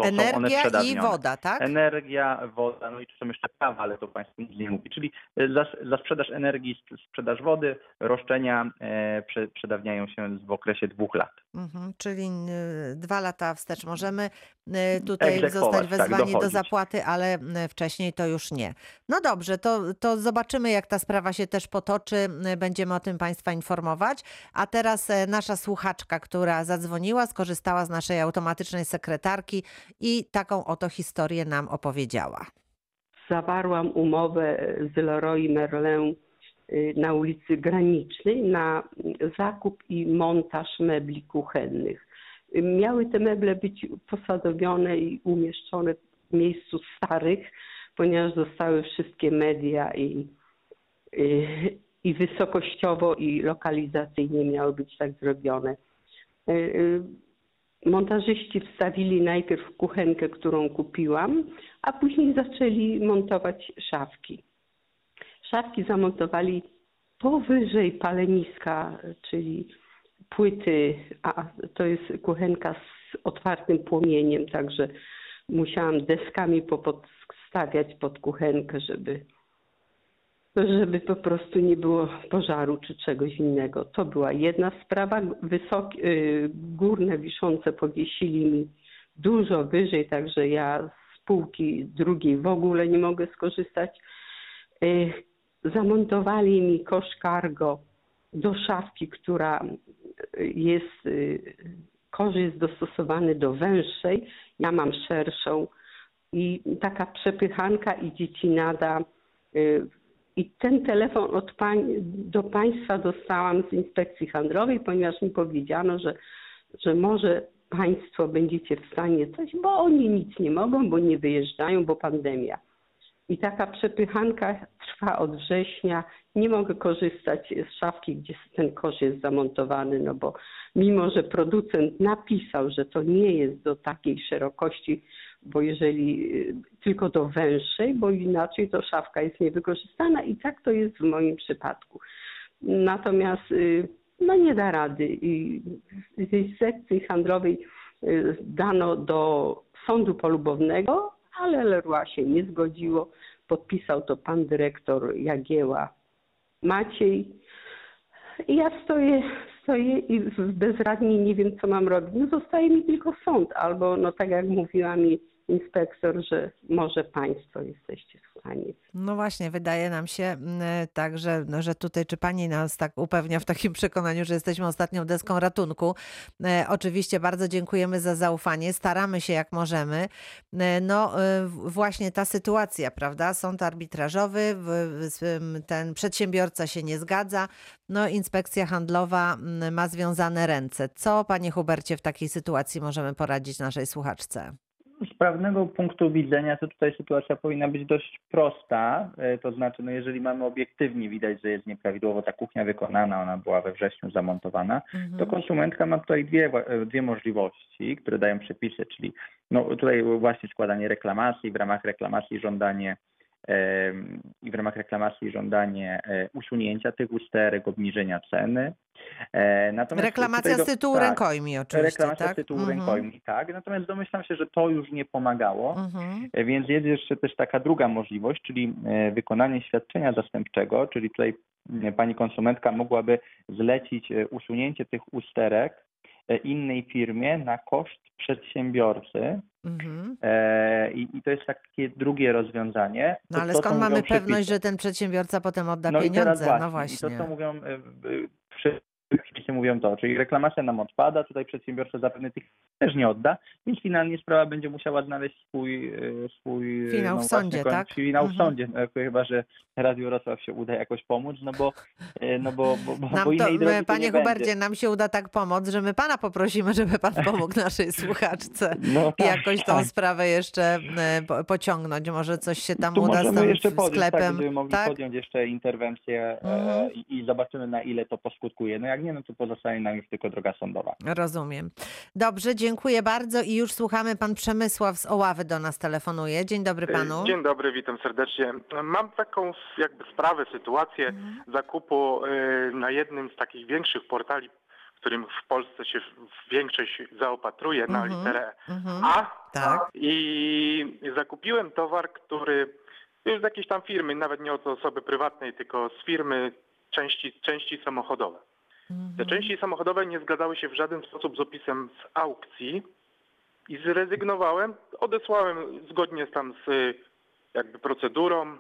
to, to są one Energia i woda, tak? Energia, woda, no i tu są jeszcze prawa, ale to Państwu nic nie mówi. Czyli e, za, za sprzedaż energii, sp- sprzedaż wody, roszczenia e, prze, przedawniają się w okresie dwóch lat. Mhm, czyli y, dwa lata wstecz możemy y, tutaj Egzekwować, zostać tak, wezwani do dochodzić. zapłaty, ale wcześniej to już nie. No dobrze, to, to zobaczymy, jak ta sprawa się też potoczy. Będziemy o tym Państwa informować. A teraz e, nasza słuchaczka, która zadzwoniła, skorzystała z naszej automatycznej sekretarki i taką oto historię nam opowiedziała. zawarłam umowę z Leroy Merlin y, na ulicy Granicznej na zakup i montaż mebli kuchennych. Y, Miały te meble być posadowione i umieszczone w miejscu starych, ponieważ zostały wszystkie media i, i, i wysokościowo i lokalizacyjnie miały być tak zrobione. Montażyści wstawili najpierw kuchenkę, którą kupiłam, a później zaczęli montować szafki. Szafki zamontowali powyżej paleniska, czyli płyty, a to jest kuchenka z otwartym płomieniem, także musiałam deskami popodstawiać pod kuchenkę, żeby, żeby po prostu nie było pożaru czy czegoś innego. To była jedna sprawa. Wysokie, y, górne wiszące powiesili mi dużo wyżej, także ja z półki drugiej w ogóle nie mogę skorzystać. Y, Zamontowali mi kosz cargo do szafki, która jest, y, kosz jest dostosowany do węższej, ja mam szerszą i taka przepychanka i dziecinada. I ten telefon od pań, do Państwa dostałam z inspekcji handlowej, ponieważ mi powiedziano, że, że może Państwo będziecie w stanie coś, bo oni nic nie mogą, bo nie wyjeżdżają, bo pandemia. I taka przepychanka trwa od września. Nie mogę korzystać z szafki, gdzie ten kosz jest zamontowany, no bo mimo, że producent napisał, że to nie jest do takiej szerokości, bo jeżeli y, tylko do węższej, bo inaczej to szafka jest niewykorzystana i tak to jest w moim przypadku. Natomiast y, no nie da rady. I z sekcji handlowej y, dano do sądu polubownego, ale Leroy się nie zgodziło. Podpisał to pan dyrektor Jagieła Maciej. I ja stoję, stoję i bezradnie nie wiem, co mam robić. No zostaje mi tylko sąd, albo no tak jak mówiła mi inspektor, że może państwo jesteście w stanie. No właśnie, wydaje nam się mm, tak, że, no, że tutaj czy pani nas tak upewnia w takim przekonaniu, że jesteśmy ostatnią deską ratunku. E, oczywiście bardzo dziękujemy za zaufanie, staramy się jak możemy. E, no e, właśnie ta sytuacja, prawda? Sąd arbitrażowy, ten przedsiębiorca się nie zgadza, no inspekcja handlowa m, ma związane ręce. Co panie Hubercie w takiej sytuacji możemy poradzić naszej słuchaczce? Z prawnego punktu widzenia to tutaj sytuacja powinna być dość prosta. E, To znaczy, no jeżeli mamy obiektywnie widać, że jest nieprawidłowo ta kuchnia wykonana, ona była we wrześniu zamontowana, Mhm. to konsumentka ma tutaj dwie, e, dwie możliwości, które dają przepisy, czyli no tutaj właśnie składanie reklamacji, w ramach reklamacji żądanie i w ramach reklamacji żądanie e, usunięcia tych usterek, obniżenia ceny. E, Natomiast Reklamacja z tytułu tak, rękojmi oczywiście, Reklamacja tak? z tytułu Mhm. rękojmi, tak. Natomiast domyślam się, że to już nie pomagało. Mhm. E, Więc jest jeszcze też taka druga możliwość, czyli wykonanie świadczenia zastępczego, czyli tutaj pani konsumentka mogłaby zlecić usunięcie tych usterek innej firmie na koszt przedsiębiorcy. Mhm. E, I, I to jest takie drugie rozwiązanie. No To- ale skąd mamy przepisy. pewność, że ten przedsiębiorca potem odda no i pieniądze? właśnie, no I właśnie. to, co mówią, e, e, przepisy mówią to, czyli reklamacja nam odpada, tutaj przedsiębiorca zapewne tych też nie odda, więc finalnie sprawa będzie musiała znaleźć swój, e, swój Finał no w sądzie, tak? Finał w Mhm. sądzie, no, chyba że Radiu Wrocław się uda jakoś pomóc, no bo, e, no bo, bo, bo, Nam bo to, my, panie nie Hubercie, będzie. nam się uda tak pomóc, że my pana poprosimy, żeby pan pomógł naszej słuchaczce No tak, jakoś tą tak. sprawę jeszcze e, po- pociągnąć. Może coś się tam tu uda z tym jeszcze podjąć, tak, sklepem. będziemy mogli tak? podjąć jeszcze interwencję e, Mhm. i, i zobaczymy na ile to poskutkuje. No jak nie, no to pozostanie nam już tylko droga sądowa. Rozumiem. Dobrze, dziękuję bardzo i już słuchamy. Pan Przemysław z Oławy do nas telefonuje. Dzień dobry panu. Dzień dobry, witam serdecznie. Mam taką jakby sprawę, sytuację Mhm. zakupu y, na jednym z takich większych portali, w którym w Polsce się większość zaopatruje na Mhm. literę Mhm. A. Tak. I zakupiłem towar, który już z jakiejś tam firmy, nawet nie od osoby prywatnej, tylko z firmy części, części samochodowe. Mhm. Te części samochodowe nie zgadzały się w żaden sposób z opisem z aukcji i zrezygnowałem. Odesłałem zgodnie z tam z jakby procedurą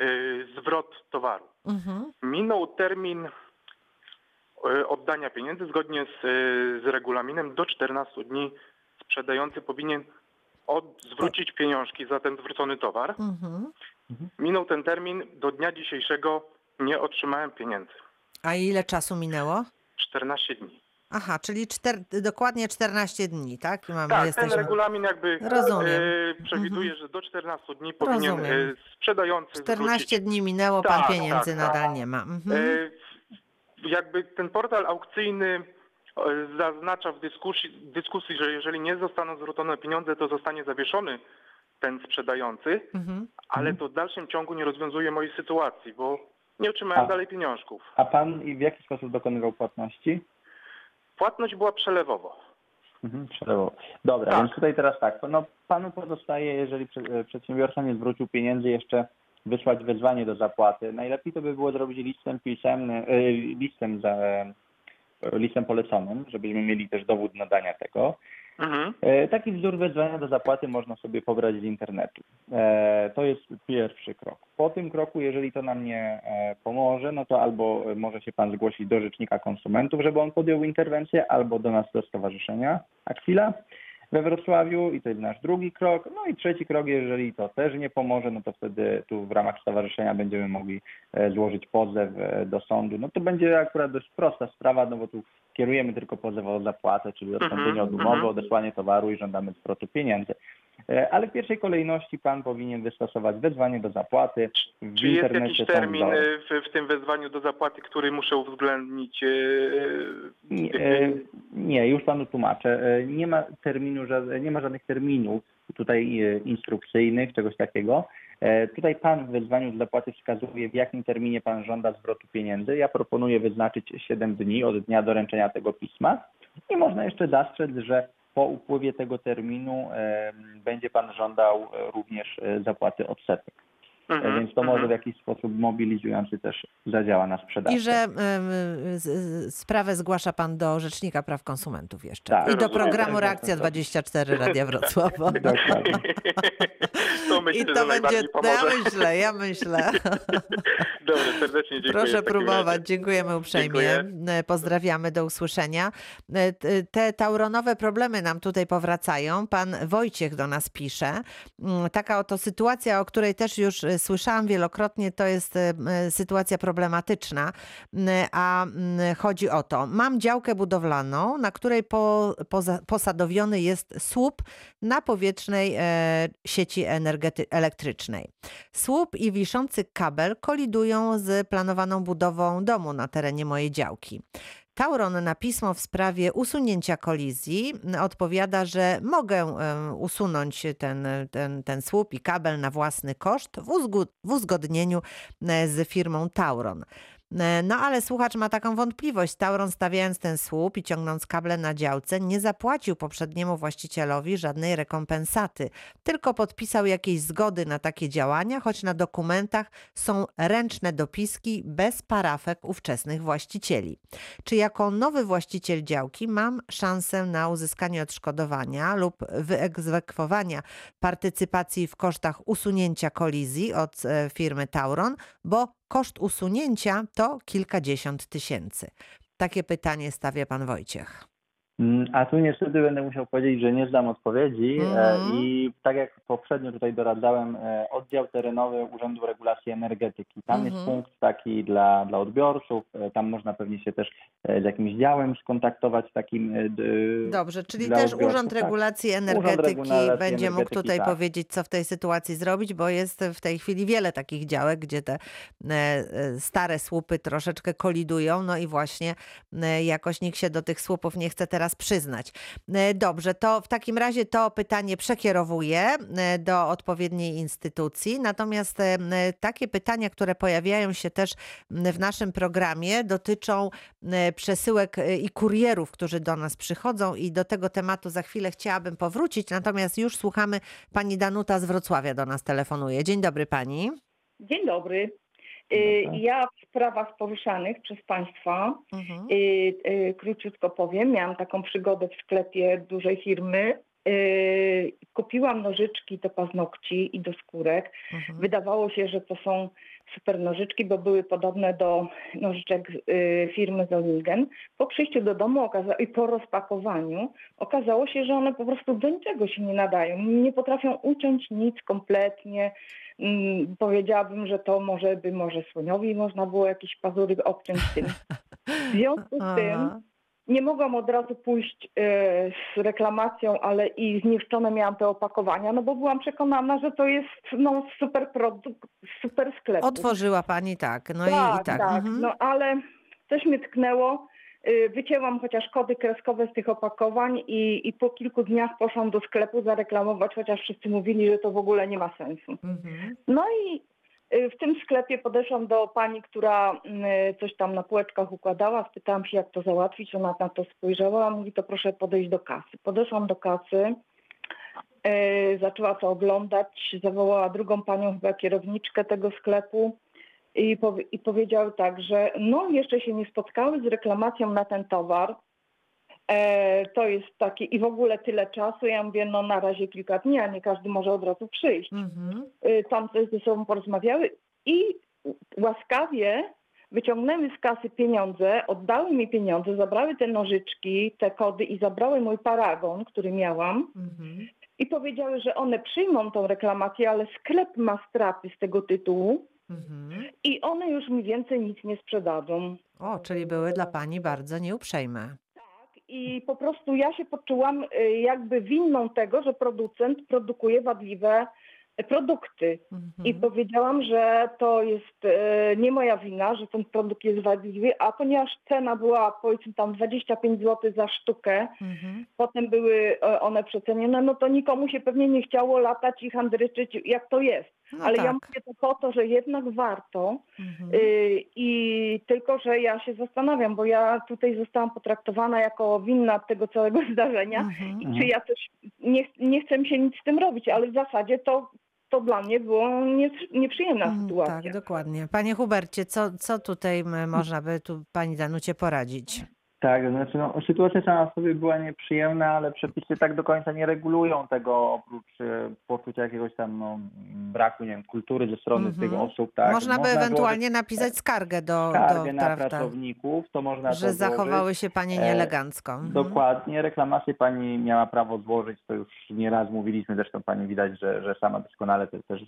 y, zwrot towaru. Mhm. Minął termin y, oddania pieniędzy zgodnie z, y, z regulaminem do 14 dni sprzedający powinien od, zwrócić pieniążki za ten zwrócony towar. Mhm. Minął ten termin, do dnia dzisiejszego nie otrzymałem pieniędzy. A ile czasu minęło? 14 dni. Aha, czyli czter, dokładnie 14 dni, tak? Mamy, Tak, ten jesteśmy. regulamin jakby Rozumiem. e, przewiduje, że do 14 dni powinien Rozumiem. e, sprzedający 14 zwrócić. dni minęło, pan Tak, pieniędzy tak, tak. nadal nie ma. Mhm. E, jakby ten portal aukcyjny e, zaznacza w dyskusji, dyskusji, że jeżeli nie zostaną zwrócone pieniądze, to zostanie zawieszony ten sprzedający, Mhm. ale to w dalszym ciągu nie rozwiązuje mojej sytuacji, bo nie otrzymałem A. dalej pieniążków. A pan i w jaki sposób dokonywał płatności? Płatność była przelewowo. Mhm, przelewowo. Dobra, Tak. więc tutaj teraz tak. No, panu pozostaje, jeżeli prze- e, przedsiębiorca nie zwrócił pieniędzy, jeszcze wysłać wezwanie do zapłaty. Najlepiej to by było zrobić listem pisemnym, e, listem, za, e, listem poleconym, żebyśmy mieli też dowód nadania tego. Mhm. E, Taki wzór wezwania do zapłaty można sobie pobrać z internetu. E, To jest pierwszy krok. Po tym kroku, jeżeli to nam nie e, pomoże, no to albo może się Pan zgłosić do Rzecznika Konsumentów, żeby on podjął interwencję, albo do nas do Stowarzyszenia Akwila we Wrocławiu i to jest nasz drugi krok. No i trzeci krok, jeżeli to też nie pomoże, no to wtedy tu w ramach stowarzyszenia będziemy mogli e, złożyć pozew e, do sądu. No to będzie akurat dość prosta sprawa, no bo tu kierujemy tylko pozew o zapłatę, czyli odstąpienie od Mhm, umowy, mhm. odesłanie towaru i żądamy zwrotu pieniędzy. E, Ale w pierwszej kolejności pan powinien wystosować wezwanie do zapłaty. W Czy jest jakiś termin e, w, w tym wezwaniu do zapłaty, który muszę uwzględnić? e, Nie, nie, już panu tłumaczę. Nie ma terminu, nie ma żadnych terminów tutaj instrukcyjnych, czegoś takiego. Tutaj pan w wezwaniu do zapłaty wskazuje, w jakim terminie pan żąda zwrotu pieniędzy. Ja proponuję wyznaczyć 7 dni od dnia doręczenia tego pisma i można jeszcze zastrzec, że po upływie tego terminu będzie pan żądał e, również e, zapłaty odsetek. Mhm, Więc to może w mhm. jakiś sposób mobilizujący też zadziała na sprzedawcę. I że z- sprawę zgłasza pan do Rzecznika Praw Konsumentów jeszcze. Tak. I do Rozumiem. programu Tak, Reakcja tak, tak. 24 Radia Wrocław. Dokładnie. to myślę, I to że będzie, najbardziej ja myślę, ja myślę. Dobrze, serdecznie dziękuję. Proszę w próbować, dziękujemy uprzejmie. Dziękuję. E, Pozdrawiamy, do usłyszenia. E, Te tauronowe problemy nam tutaj powracają. Pan Wojciech do nas pisze. Mm, Taka oto sytuacja, o której też już e, słyszałam wielokrotnie, to jest e, m, sytuacja problematyczna, a chodzi o to. Mam działkę budowlaną, na której po, poza, posadowiony jest słup na powietrznej e, sieci elektrycznej. Słup i wiszący kabel kolidują z planowaną budową domu na terenie mojej działki. Tauron na pismo w sprawie usunięcia kolizji odpowiada, że mogę usunąć ten, ten, ten słup i kabel na własny koszt w, w uzgodnieniu e, z firmą Tauron. E, No ale słuchacz ma taką wątpliwość. Tauron stawiając ten słup i ciągnąc kable na działce nie zapłacił poprzedniemu właścicielowi żadnej rekompensaty, tylko podpisał jakieś zgody na takie działania, choć na dokumentach są ręczne dopiski bez parafek ówczesnych właścicieli. Czy jako nowy właściciel działki mam szansę na uzyskanie odszkodowania lub wyegzekwowania partycypacji w kosztach usunięcia kolizji od e, firmy Tauron, bo koszt usunięcia to kilkadziesiąt tysięcy. Takie pytanie stawia pan Wojciech. Mm, A tu niestety będę musiał powiedzieć, że nie znam odpowiedzi e, Mhm. i tak jak poprzednio tutaj doradzałem, e, oddział terenowy Urzędu Regulacji Energetyki. Tam jest Mhm. punkt taki dla, dla odbiorców, e, tam można pewnie się też z jakimś działem skontaktować takim. Dobrze, czyli też odbiorców, Urząd tak. Regulacji Urząd Energetyki Regulacji będzie mógł Energetyki, tutaj tak. powiedzieć, co w tej sytuacji zrobić, bo jest w tej chwili wiele takich działek, gdzie te stare słupy troszeczkę kolidują, no i właśnie jakoś nikt się do tych słupów nie chce teraz przyznać. E, Dobrze, to w takim razie to pytanie przekierowuję e, do odpowiedniej instytucji, natomiast e, takie pytania, które pojawiają się też w naszym programie, dotyczą przesyłek i kurierów, którzy do nas przychodzą i do tego tematu za chwilę chciałabym powrócić, natomiast już słuchamy, pani Danuta z Wrocławia do nas telefonuje. Dzień dobry pani. Dzień dobry. Y, Dobry. Ja w sprawach poruszanych przez Państwa, Mhm. y, y, króciutko powiem, miałam taką przygodę w sklepie dużej firmy. Kupiłam nożyczki do paznokci i do skórek. Mhm. Wydawało się, że to są super nożyczki, bo były podobne do nożyczek y, firmy Zolingen. Po przyjściu do domu i po rozpakowaniu okazało się, że one po prostu do niczego się nie nadają. Nie potrafią uciąć nic kompletnie. Mm, powiedziałabym, że to może by może słoniowi można było jakieś pazury obciąć tym. W związku z tym. Nie mogłam od razu pójść e, z reklamacją, ale i zniszczone miałam te opakowania, no bo byłam przekonana, że to jest no, super produkt, super sklep. Otworzyła pani tak, no tak, i, i tak. Mhm. no ale coś mnie tknęło. Y, Wycięłam chociaż kody kreskowe z tych opakowań i, i po kilku dniach poszłam do sklepu zareklamować, chociaż wszyscy mówili, że to w ogóle nie ma sensu. Mhm. No i w tym sklepie podeszłam do pani, która y, coś tam na półeczkach układała. Spytałam się, jak to załatwić. Ona na to spojrzała. Mówi, to proszę podejść do kasy. Podeszłam do kasy. y, Zaczęła to oglądać. Zawołała drugą panią, chyba kierowniczkę tego sklepu. I, powie, I powiedziały tak, że no jeszcze się nie spotkały z reklamacją na ten towar. E, to jest takie i w ogóle tyle czasu. Ja mówię, no na razie kilka dni, a nie każdy może od razu przyjść Mhm. y, tam coś ze sobą porozmawiały i łaskawie wyciągnęły z kasy pieniądze, oddały mi pieniądze, zabrały te nożyczki, te kody i zabrały mój paragon, który miałam Mhm. i powiedziały, że one przyjmą tą reklamację, ale sklep ma straty z tego tytułu Mhm. i one już mi więcej nic nie sprzedadzą. O, czyli były dla pani bardzo nieuprzejme. I po prostu ja się poczułam y, jakby winną tego, że producent produkuje wadliwe produkty. I Mhm. powiedziałam, że to jest e, nie moja wina, że ten produkt jest wadliwy, a ponieważ cena była powiedzmy tam 25 zł za sztukę, Mhm. potem były e, one przecenione, no to nikomu się pewnie nie chciało latać i handryczeć jak to jest. No Ale tak. ja mówię to po to, że jednak warto Mhm. y, i tylko, że ja się zastanawiam, bo ja tutaj zostałam potraktowana jako winna tego całego zdarzenia Mhm. i czy ja też nie, nie chcę się nic z tym robić, ale w zasadzie to, to dla mnie było nie, nieprzyjemna Mm, sytuacja. Tak, dokładnie. Panie Hubercie, co, co tutaj można by tu pani Danucie poradzić? Tak, znaczy no, sytuacja sama w sobie była nieprzyjemna, ale przepisy tak do końca nie regulują tego oprócz e, poczucia jakiegoś tam no, braku, nie wiem, kultury ze strony Mhm. tych osób. Tak. Można by złożyć ewentualnie napisać skargę do, skargę do na prawda, pracowników, to można że to zachowały złożyć. się panie E, nieelegancko. Mhm. Dokładnie, reklamację pani miała prawo złożyć, to już nieraz mówiliśmy, zresztą pani widać, że, że sama doskonale to też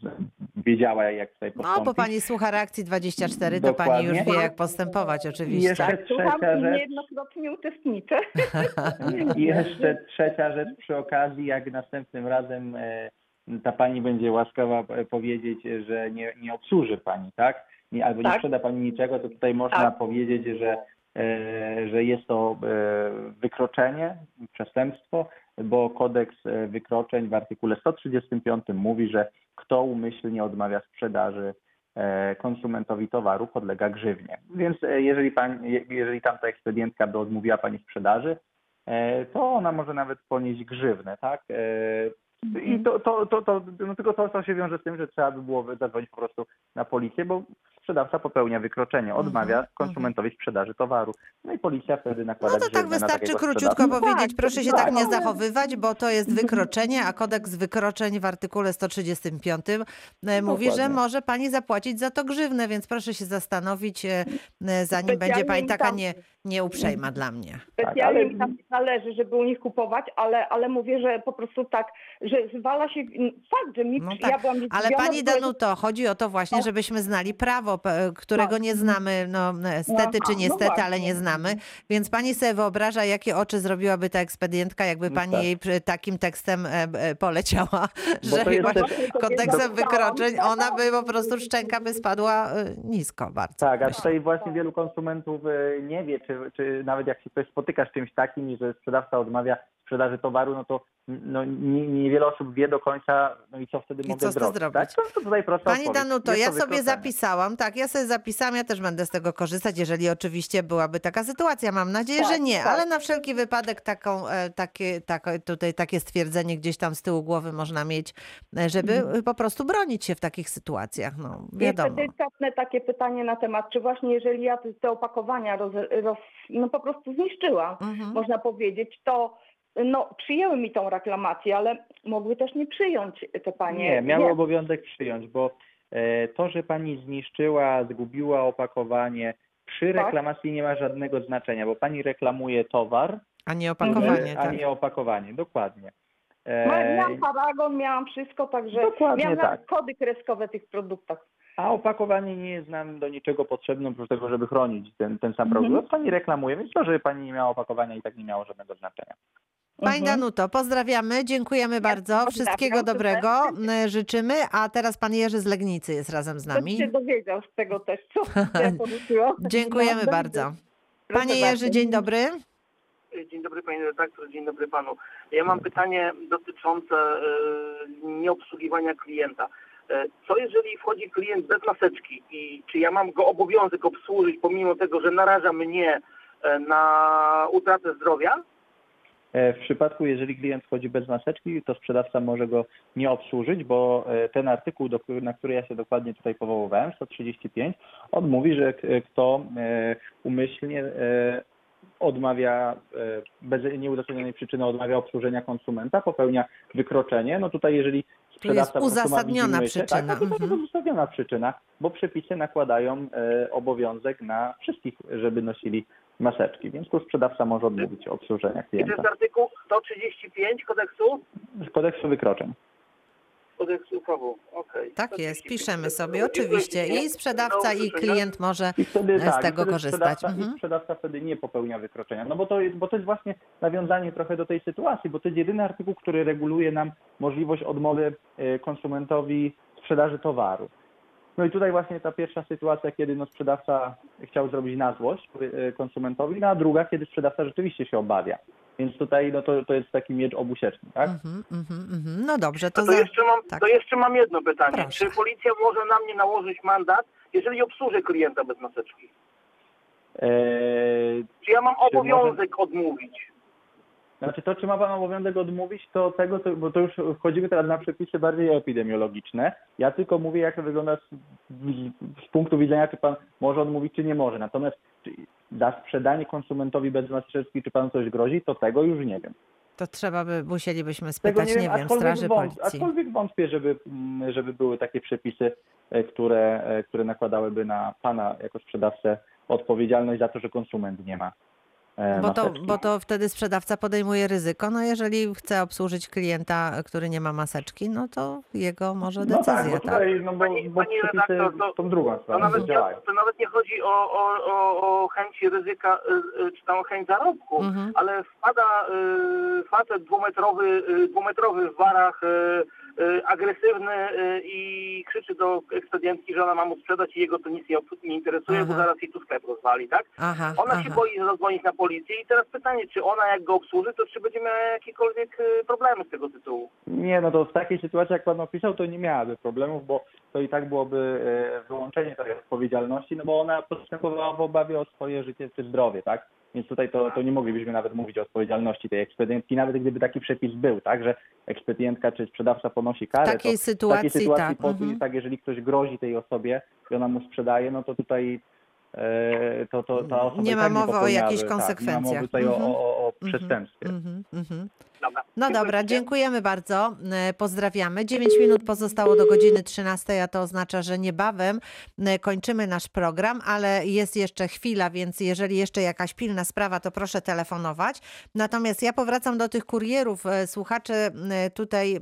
wiedziała, jak tutaj No, postąpić. bo pani słucha reakcji 24, to pani już Dokładnie. wie, jak postępować I oczywiście. jeszcze Tak, słucham trzecia i rzecz, niejednokrotnie uczestniczę. I jeszcze trzecia rzecz przy okazji, jak następnym razem e, ta pani będzie łaskawa e, powiedzieć, że nie, nie obsłuży pani, tak? Nie, albo nie Tak. sprzeda pani niczego, to tutaj można Tak. powiedzieć, że, e, że jest to wykroczenie, przestępstwo, bo kodeks wykroczeń w artykule 135 mówi, że kto umyślnie odmawia sprzedaży konsumentowi towaru podlega grzywnie. Więc e, jeżeli, pani, je- jeżeli tamta ekspedientka by odmówiła pani sprzedaży, e, to ona może nawet ponieść grzywnę, tak? I to, to, to, to no tylko to, to się wiąże z tym, że trzeba by było zadzwonić po prostu na policję, bo sprzedawca popełnia wykroczenie, odmawia Mhm, konsumentowi sprzedaży towaru. No i policja wtedy nakłada No to tak wystarczy króciutko sprzedawcę. powiedzieć, Tak, proszę się tak, tak nie zachowywać, bo to jest wykroczenie, a kodeks wykroczeń w artykule 135 e, mówi, że może pani zapłacić za to grzywnę, więc proszę się zastanowić, e, e, zanim będzie pani taka nie, nieuprzejma dla mnie. Specjalnie ale- mi tam nie zależy, żeby u nich kupować, ale, ale mówię, że po prostu tak, że zwala się fakt, że mi No ja tak, byłam ale pani Danuto, chodzi o to właśnie, No. żebyśmy znali prawo, którego nie znamy, no stety czy no niestety, ale nie znamy. Więc pani sobie wyobraża, jakie oczy zrobiłaby ta ekspedientka, jakby No pani tak. jej takim tekstem e, poleciała, Bo że właśnie też- kontekstem wykroczeń, tak. ona by po prostu szczęka by spadła e, nisko bardzo. Tak, a tutaj właśnie wielu konsumentów e, nie wie, czy, czy nawet jak się ktoś spotyka z czymś takim, że sprzedawca odmawia sprzedaży towaru, no to no, nie- niewiele osób wie do końca, no i co wtedy I mogę co zrobić. zrobić? Tak? To, to tutaj prosta Pani odpowiedź. Danuto, Jest ja to sobie zapisałam, tak, ja sobie zapisałam, ja też będę z tego korzystać, jeżeli oczywiście byłaby taka sytuacja. Mam nadzieję, że Tak, nie, tak. ale na wszelki wypadek taką, e, takie, takie, tutaj takie stwierdzenie gdzieś tam z tyłu głowy można mieć, e, żeby e, po prostu bronić się w takich sytuacjach, no wiadomo. Jeszcze delikatne takie pytanie na temat, czy właśnie jeżeli ja te- te opakowania roz, roz, no po prostu zniszczyłam, Mhm. można powiedzieć, to no, przyjęły mi tą reklamację, ale mogły też nie przyjąć te panie. Nie, miały Nie. obowiązek przyjąć, bo e, to, że pani zniszczyła, zgubiła opakowanie, przy Tak. reklamacji nie ma żadnego znaczenia, bo pani reklamuje towar, A nie opakowanie, e, a tak. nie opakowanie. Dokładnie. E, Miałam paragon, miałam wszystko, także Dokładnie miałam tak. kody kreskowe tych produktach. A opakowanie nie jest nam do niczego potrzebne, oprócz tego, żeby chronić ten, ten sam Mhm. produkt. Pani reklamuje, więc to, że pani nie miała opakowania i tak nie miało żadnego znaczenia. Pani Mhm. Danuto, pozdrawiamy, dziękujemy bardzo, pozdrawiam, wszystkiego dobrego życzymy, a teraz pan Jerzy z Legnicy jest razem z Ktoś nami. się dowiedział z tego też, co ja. Dziękujemy No, bardzo. Proszę Panie bardzo. Jerzy, dzień dobry. Dzień dobry panie redaktor, dzień dobry panu. Ja mam pytanie dotyczące e, nieobsługiwania klienta. E, Co jeżeli wchodzi klient bez maseczki i czy ja mam go obowiązek obsłużyć pomimo tego, że naraża mnie e, na utratę zdrowia? E, W przypadku, jeżeli klient wchodzi bez maseczki, to sprzedawca może go nie obsłużyć, bo ten artykuł, na który ja się dokładnie tutaj powoływałem, 135, on mówi, że kto umyślnie odmawia, bez nieuzasadnionej przyczyny odmawia obsłużenia konsumenta, popełnia wykroczenie. No tutaj jeżeli sprzedawca ma uzasadniona Tak, no to to przyczyna. jest uzasadniona przyczyna, bo przepisy nakładają e, obowiązek na wszystkich, żeby nosili maseczki, więc tu sprzedawca może odmówić obsłużenia I to klienta. jest artykuł 135 kodeksu? Z kodeksu wykroczeń. Kodeksu KW, okej. Tak jest, 135. piszemy sobie, oczywiście. I sprzedawca, i klient może I wtedy z tak, tego wtedy korzystać. Sprzedawca, Mhm. Sprzedawca wtedy nie popełnia wykroczenia. No bo to, jest, bo to jest właśnie nawiązanie trochę do tej sytuacji, bo to jest jedyny artykuł, który reguluje nam możliwość odmowy e, konsumentowi sprzedaży towaru. No i tutaj właśnie ta pierwsza sytuacja, kiedy no sprzedawca chciał zrobić na złość e, konsumentowi, no a druga, kiedy sprzedawca rzeczywiście się obawia. Więc tutaj no to, to jest taki miecz obusieczny, tak? Mhm, mhm, mhm. No dobrze, to To, za... jeszcze mam, tak. to jeszcze mam jedno pytanie. Proszę. Czy policja może na mnie nałożyć mandat, jeżeli obsłużę klienta bez maseczki? E, Czy ja mam Czy może- obowiązek odmówić? Znaczy to, czy ma Pan obowiązek odmówić, to tego, to, bo to już wchodzimy teraz na przepisy bardziej epidemiologiczne. Ja tylko mówię, jak to wygląda z, z punktu widzenia, czy Pan może odmówić, czy nie może. Natomiast za sprzedanie konsumentowi bez maseczki, czy Panu coś grozi, to tego już nie wiem. To trzeba by, musielibyśmy Tego spytać, nie, wiem, aczkolwiek straży wąt- policji. Aczkolwiek wątpię, żeby, mm, żeby były takie przepisy, e, które, e, które nakładałyby na Pana jako sprzedawcę odpowiedzialność za to, że konsument nie ma Bo to, maseczki. bo to wtedy sprzedawca podejmuje ryzyko. No jeżeli chce obsłużyć klienta, który nie ma maseczki, no to jego może No tak, decyzja, bo tak? tutaj, no bo, Pani- bo pani przepisy redaktor, to- tą drugą To nawet, nie, to nawet nie chodzi o, o, o, o chęć ryzyka, y, y, czy tam o chęć zarobku, Mhm. ale wpada y, facet dwumetrowy, y, dwumetrowy w barach, y, agresywny y, i krzyczy do ekspedientki, że ona ma mu sprzedać i jego to nic nie, interesuje, bo Aha. zaraz jej tu sklep rozwali, tak? Aha, Ona aha. się boi zadzwonić na policję i teraz pytanie, czy ona jak go obsłuży, to czy będzie miała jakiekolwiek y, problemy z tego tytułu? Nie, no to w takiej sytuacji, jak Pan opisał, to nie miałaby problemów, bo to i tak byłoby e, wyłączenie tej odpowiedzialności, no bo ona postępowała w obawie o swoje życie czy zdrowie, tak? Więc tutaj to, to nie moglibyśmy nawet mówić o odpowiedzialności tej ekspedientki, nawet gdyby taki przepis był, tak, że ekspedientka czy sprzedawca ponosi karę. W takiej to, sytuacji, takiej sytuacji tak, po, mhm. tak, jeżeli ktoś grozi tej osobie i ona mu sprzedaje, no to tutaj e, to, to ta osoba Nie ma tak mowy o jakichś tak, Nie ma konsekwencjach. mowy tutaj o, Mhm. o, o Mhm, przestępstwie. mhm, mhm. Dobra. No dobra, dziękujemy bardzo. E, Pozdrawiamy. 9 minut pozostało do godziny 13, a to oznacza, że niebawem e, kończymy nasz program, ale jest jeszcze chwila, więc jeżeli jeszcze jakaś pilna sprawa, to proszę telefonować. Natomiast ja powracam do tych kurierów. E, Słuchacze tutaj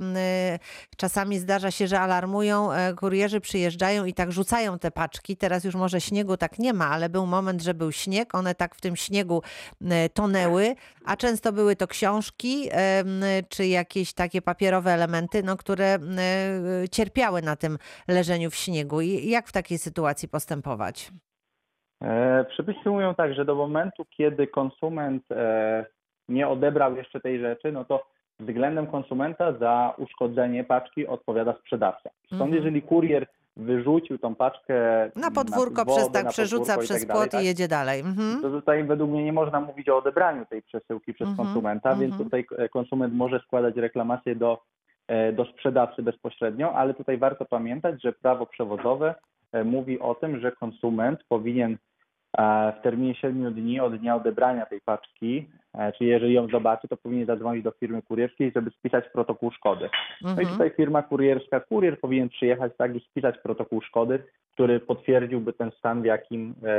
czasami zdarza się, że alarmują, kurierzy przyjeżdżają i tak rzucają te paczki. Teraz już może śniegu tak nie ma, ale był moment, że był śnieg. One tak w tym śniegu tonęły, a często były to książki czy jakieś takie papierowe elementy, no, które cierpiały na tym leżeniu w śniegu. I jak w takiej sytuacji postępować? E, Przepisy mówią tak, że do momentu, kiedy konsument e, nie odebrał jeszcze tej rzeczy, no to względem konsumenta za uszkodzenie paczki odpowiada sprzedawca. Stąd Mhm. jeżeli kurier wyrzucił tą paczkę Na podwórko wodę, przez tak na przerzuca podwórko przez tak dalej, płot tak, i jedzie dalej. Mhm. to tutaj według mnie nie można mówić o odebraniu tej przesyłki przez Mhm, konsumenta, więc mhm. tutaj e, konsument może składać reklamację do, e, do sprzedawcy bezpośrednio, ale tutaj warto pamiętać, że prawo przewozowe e, mówi o tym, że konsument powinien w terminie 7 dni od dnia odebrania tej paczki, e, czyli jeżeli ją zobaczy, to powinien zadzwonić do firmy kurierskiej, żeby spisać protokół szkody. No i Mhm. tutaj firma kurierska, kurier powinien przyjechać tak i spisać protokół szkody, który potwierdziłby ten stan, w jakim e,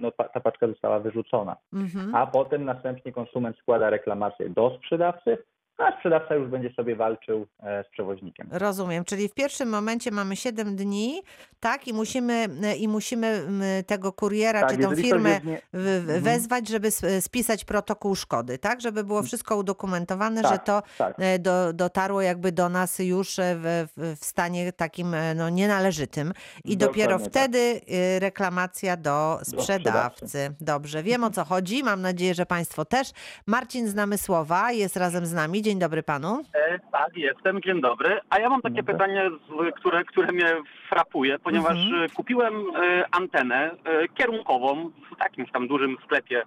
no, ta, ta paczka została wyrzucona. Mhm. A potem następnie konsument składa reklamację do sprzedawcy, a sprzedawca już będzie sobie walczył e, z przewoźnikiem. Rozumiem, czyli w pierwszym momencie mamy 7 dni, tak? I musimy, i musimy tego kuriera czy tą Tak, jeżeli ktoś firmę nie- Mhm. wezwać, żeby spisać protokół szkody, tak? Żeby było wszystko udokumentowane, że Tak, to tak. e, do, dotarło jakby do nas już e, w, w- stanie takim e, no, nienależytym i dopiero Dokładnie tak. wtedy e, reklamacja do sprzedawcy. Dobrze, wiem o co chodzi, mam nadzieję, że Państwo też. Marcin Znamysłowa jest razem z nami. Dzień dobry Panu. E, tak, jestem, dzień dobry. A ja mam takie Dobry. pytanie, które, które mnie frapuje, ponieważ Mhm. e, kupiłem e, antenę e, kierunkową w jakimś tam dużym sklepie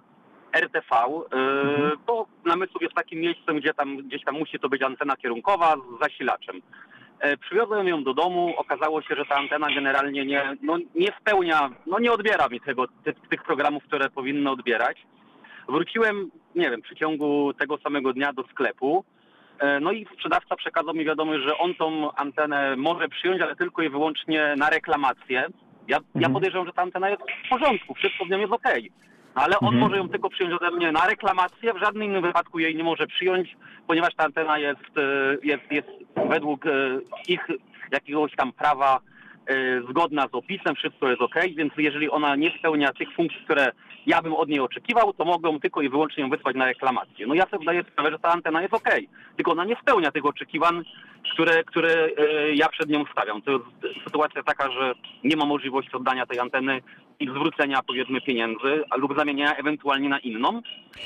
RTV, e, Mhm. bo namysłów jest takim miejscem, gdzie tam, gdzieś tam musi to być antena kierunkowa z zasilaczem. E, Przywiozłem ją do domu, okazało się, że ta antena generalnie nie, no, nie spełnia, no nie odbiera mi tego, ty, tych programów, które powinny odbierać. Wróciłem, nie wiem, w przeciągu tego samego dnia do sklepu. E, No i sprzedawca przekazał mi wiadomość, że on tą antenę może przyjąć, ale tylko i wyłącznie na reklamację. Ja, ja Mhm. podejrzewam, że ta antena jest w porządku, wszystko z nią jest okej. Ale on Mhm. może ją tylko przyjąć ode mnie na reklamację, w żadnym innym wypadku jej nie może przyjąć, ponieważ ta antena jest, e, jest, jest według e, ich jakiegoś tam prawa zgodna z opisem, wszystko jest ok, więc jeżeli ona nie spełnia tych funkcji, które ja bym od niej oczekiwał, to mogą tylko i wyłącznie ją wysłać na reklamację. No ja sobie zdaję sprawę, że ta antena jest ok, tylko ona nie spełnia tych oczekiwań, które, które e, ja przed nią stawiam. To jest sytuacja taka, że nie ma możliwości oddania tej anteny i zwrócenia powiedzmy pieniędzy, lub zamienienia ewentualnie na inną,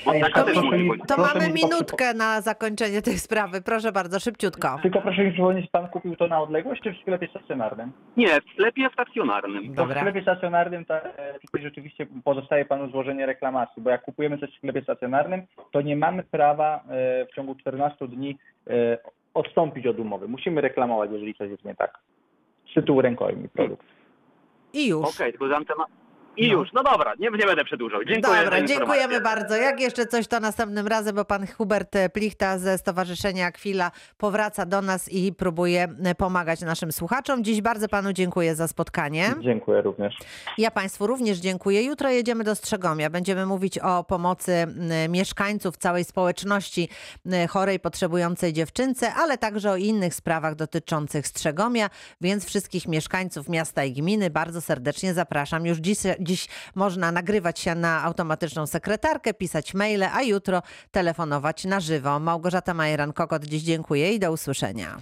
bo Ej, taka to też mi-. To mamy minutkę na zakończenie tej sprawy. Proszę bardzo, szybciutko. Tylko proszę mi przypomnieć, pan kupił to na odległość czy w sklepie stacjonarnym? Nie, w sklepie stacjonarnym. To w Dobra. sklepie stacjonarnym ta, e, tutaj rzeczywiście pozostaje panu złożenie reklamacji, bo jak kupujemy coś w sklepie stacjonarnym, to nie mamy prawa e, w ciągu 14 dni odstąpić od umowy. Musimy reklamować, jeżeli coś jest nie tak. Z tytułu rękojmi produkt. I już. Okej, tylko że antena... I No. już, no dobra, nie, nie będę przedłużał. Dziękuję Dobra, dziękujemy bardzo. Jak jeszcze coś, to następnym razem, bo pan Hubert Plichta ze Stowarzyszenia Akwila powraca do nas i próbuje pomagać naszym słuchaczom. Dziś bardzo panu dziękuję za spotkanie. Dziękuję również. Ja Państwu również dziękuję. Jutro jedziemy do Strzegomia. Będziemy mówić o pomocy mieszkańców całej społeczności chorej, potrzebującej dziewczynce, ale także o innych sprawach dotyczących Strzegomia, więc wszystkich mieszkańców miasta i gminy bardzo serdecznie zapraszam. Już dziś, dziś można nagrywać się na automatyczną sekretarkę, pisać maile, a jutro telefonować na żywo. Małgorzata Majeran-Kokot dziś dziękuję i do usłyszenia.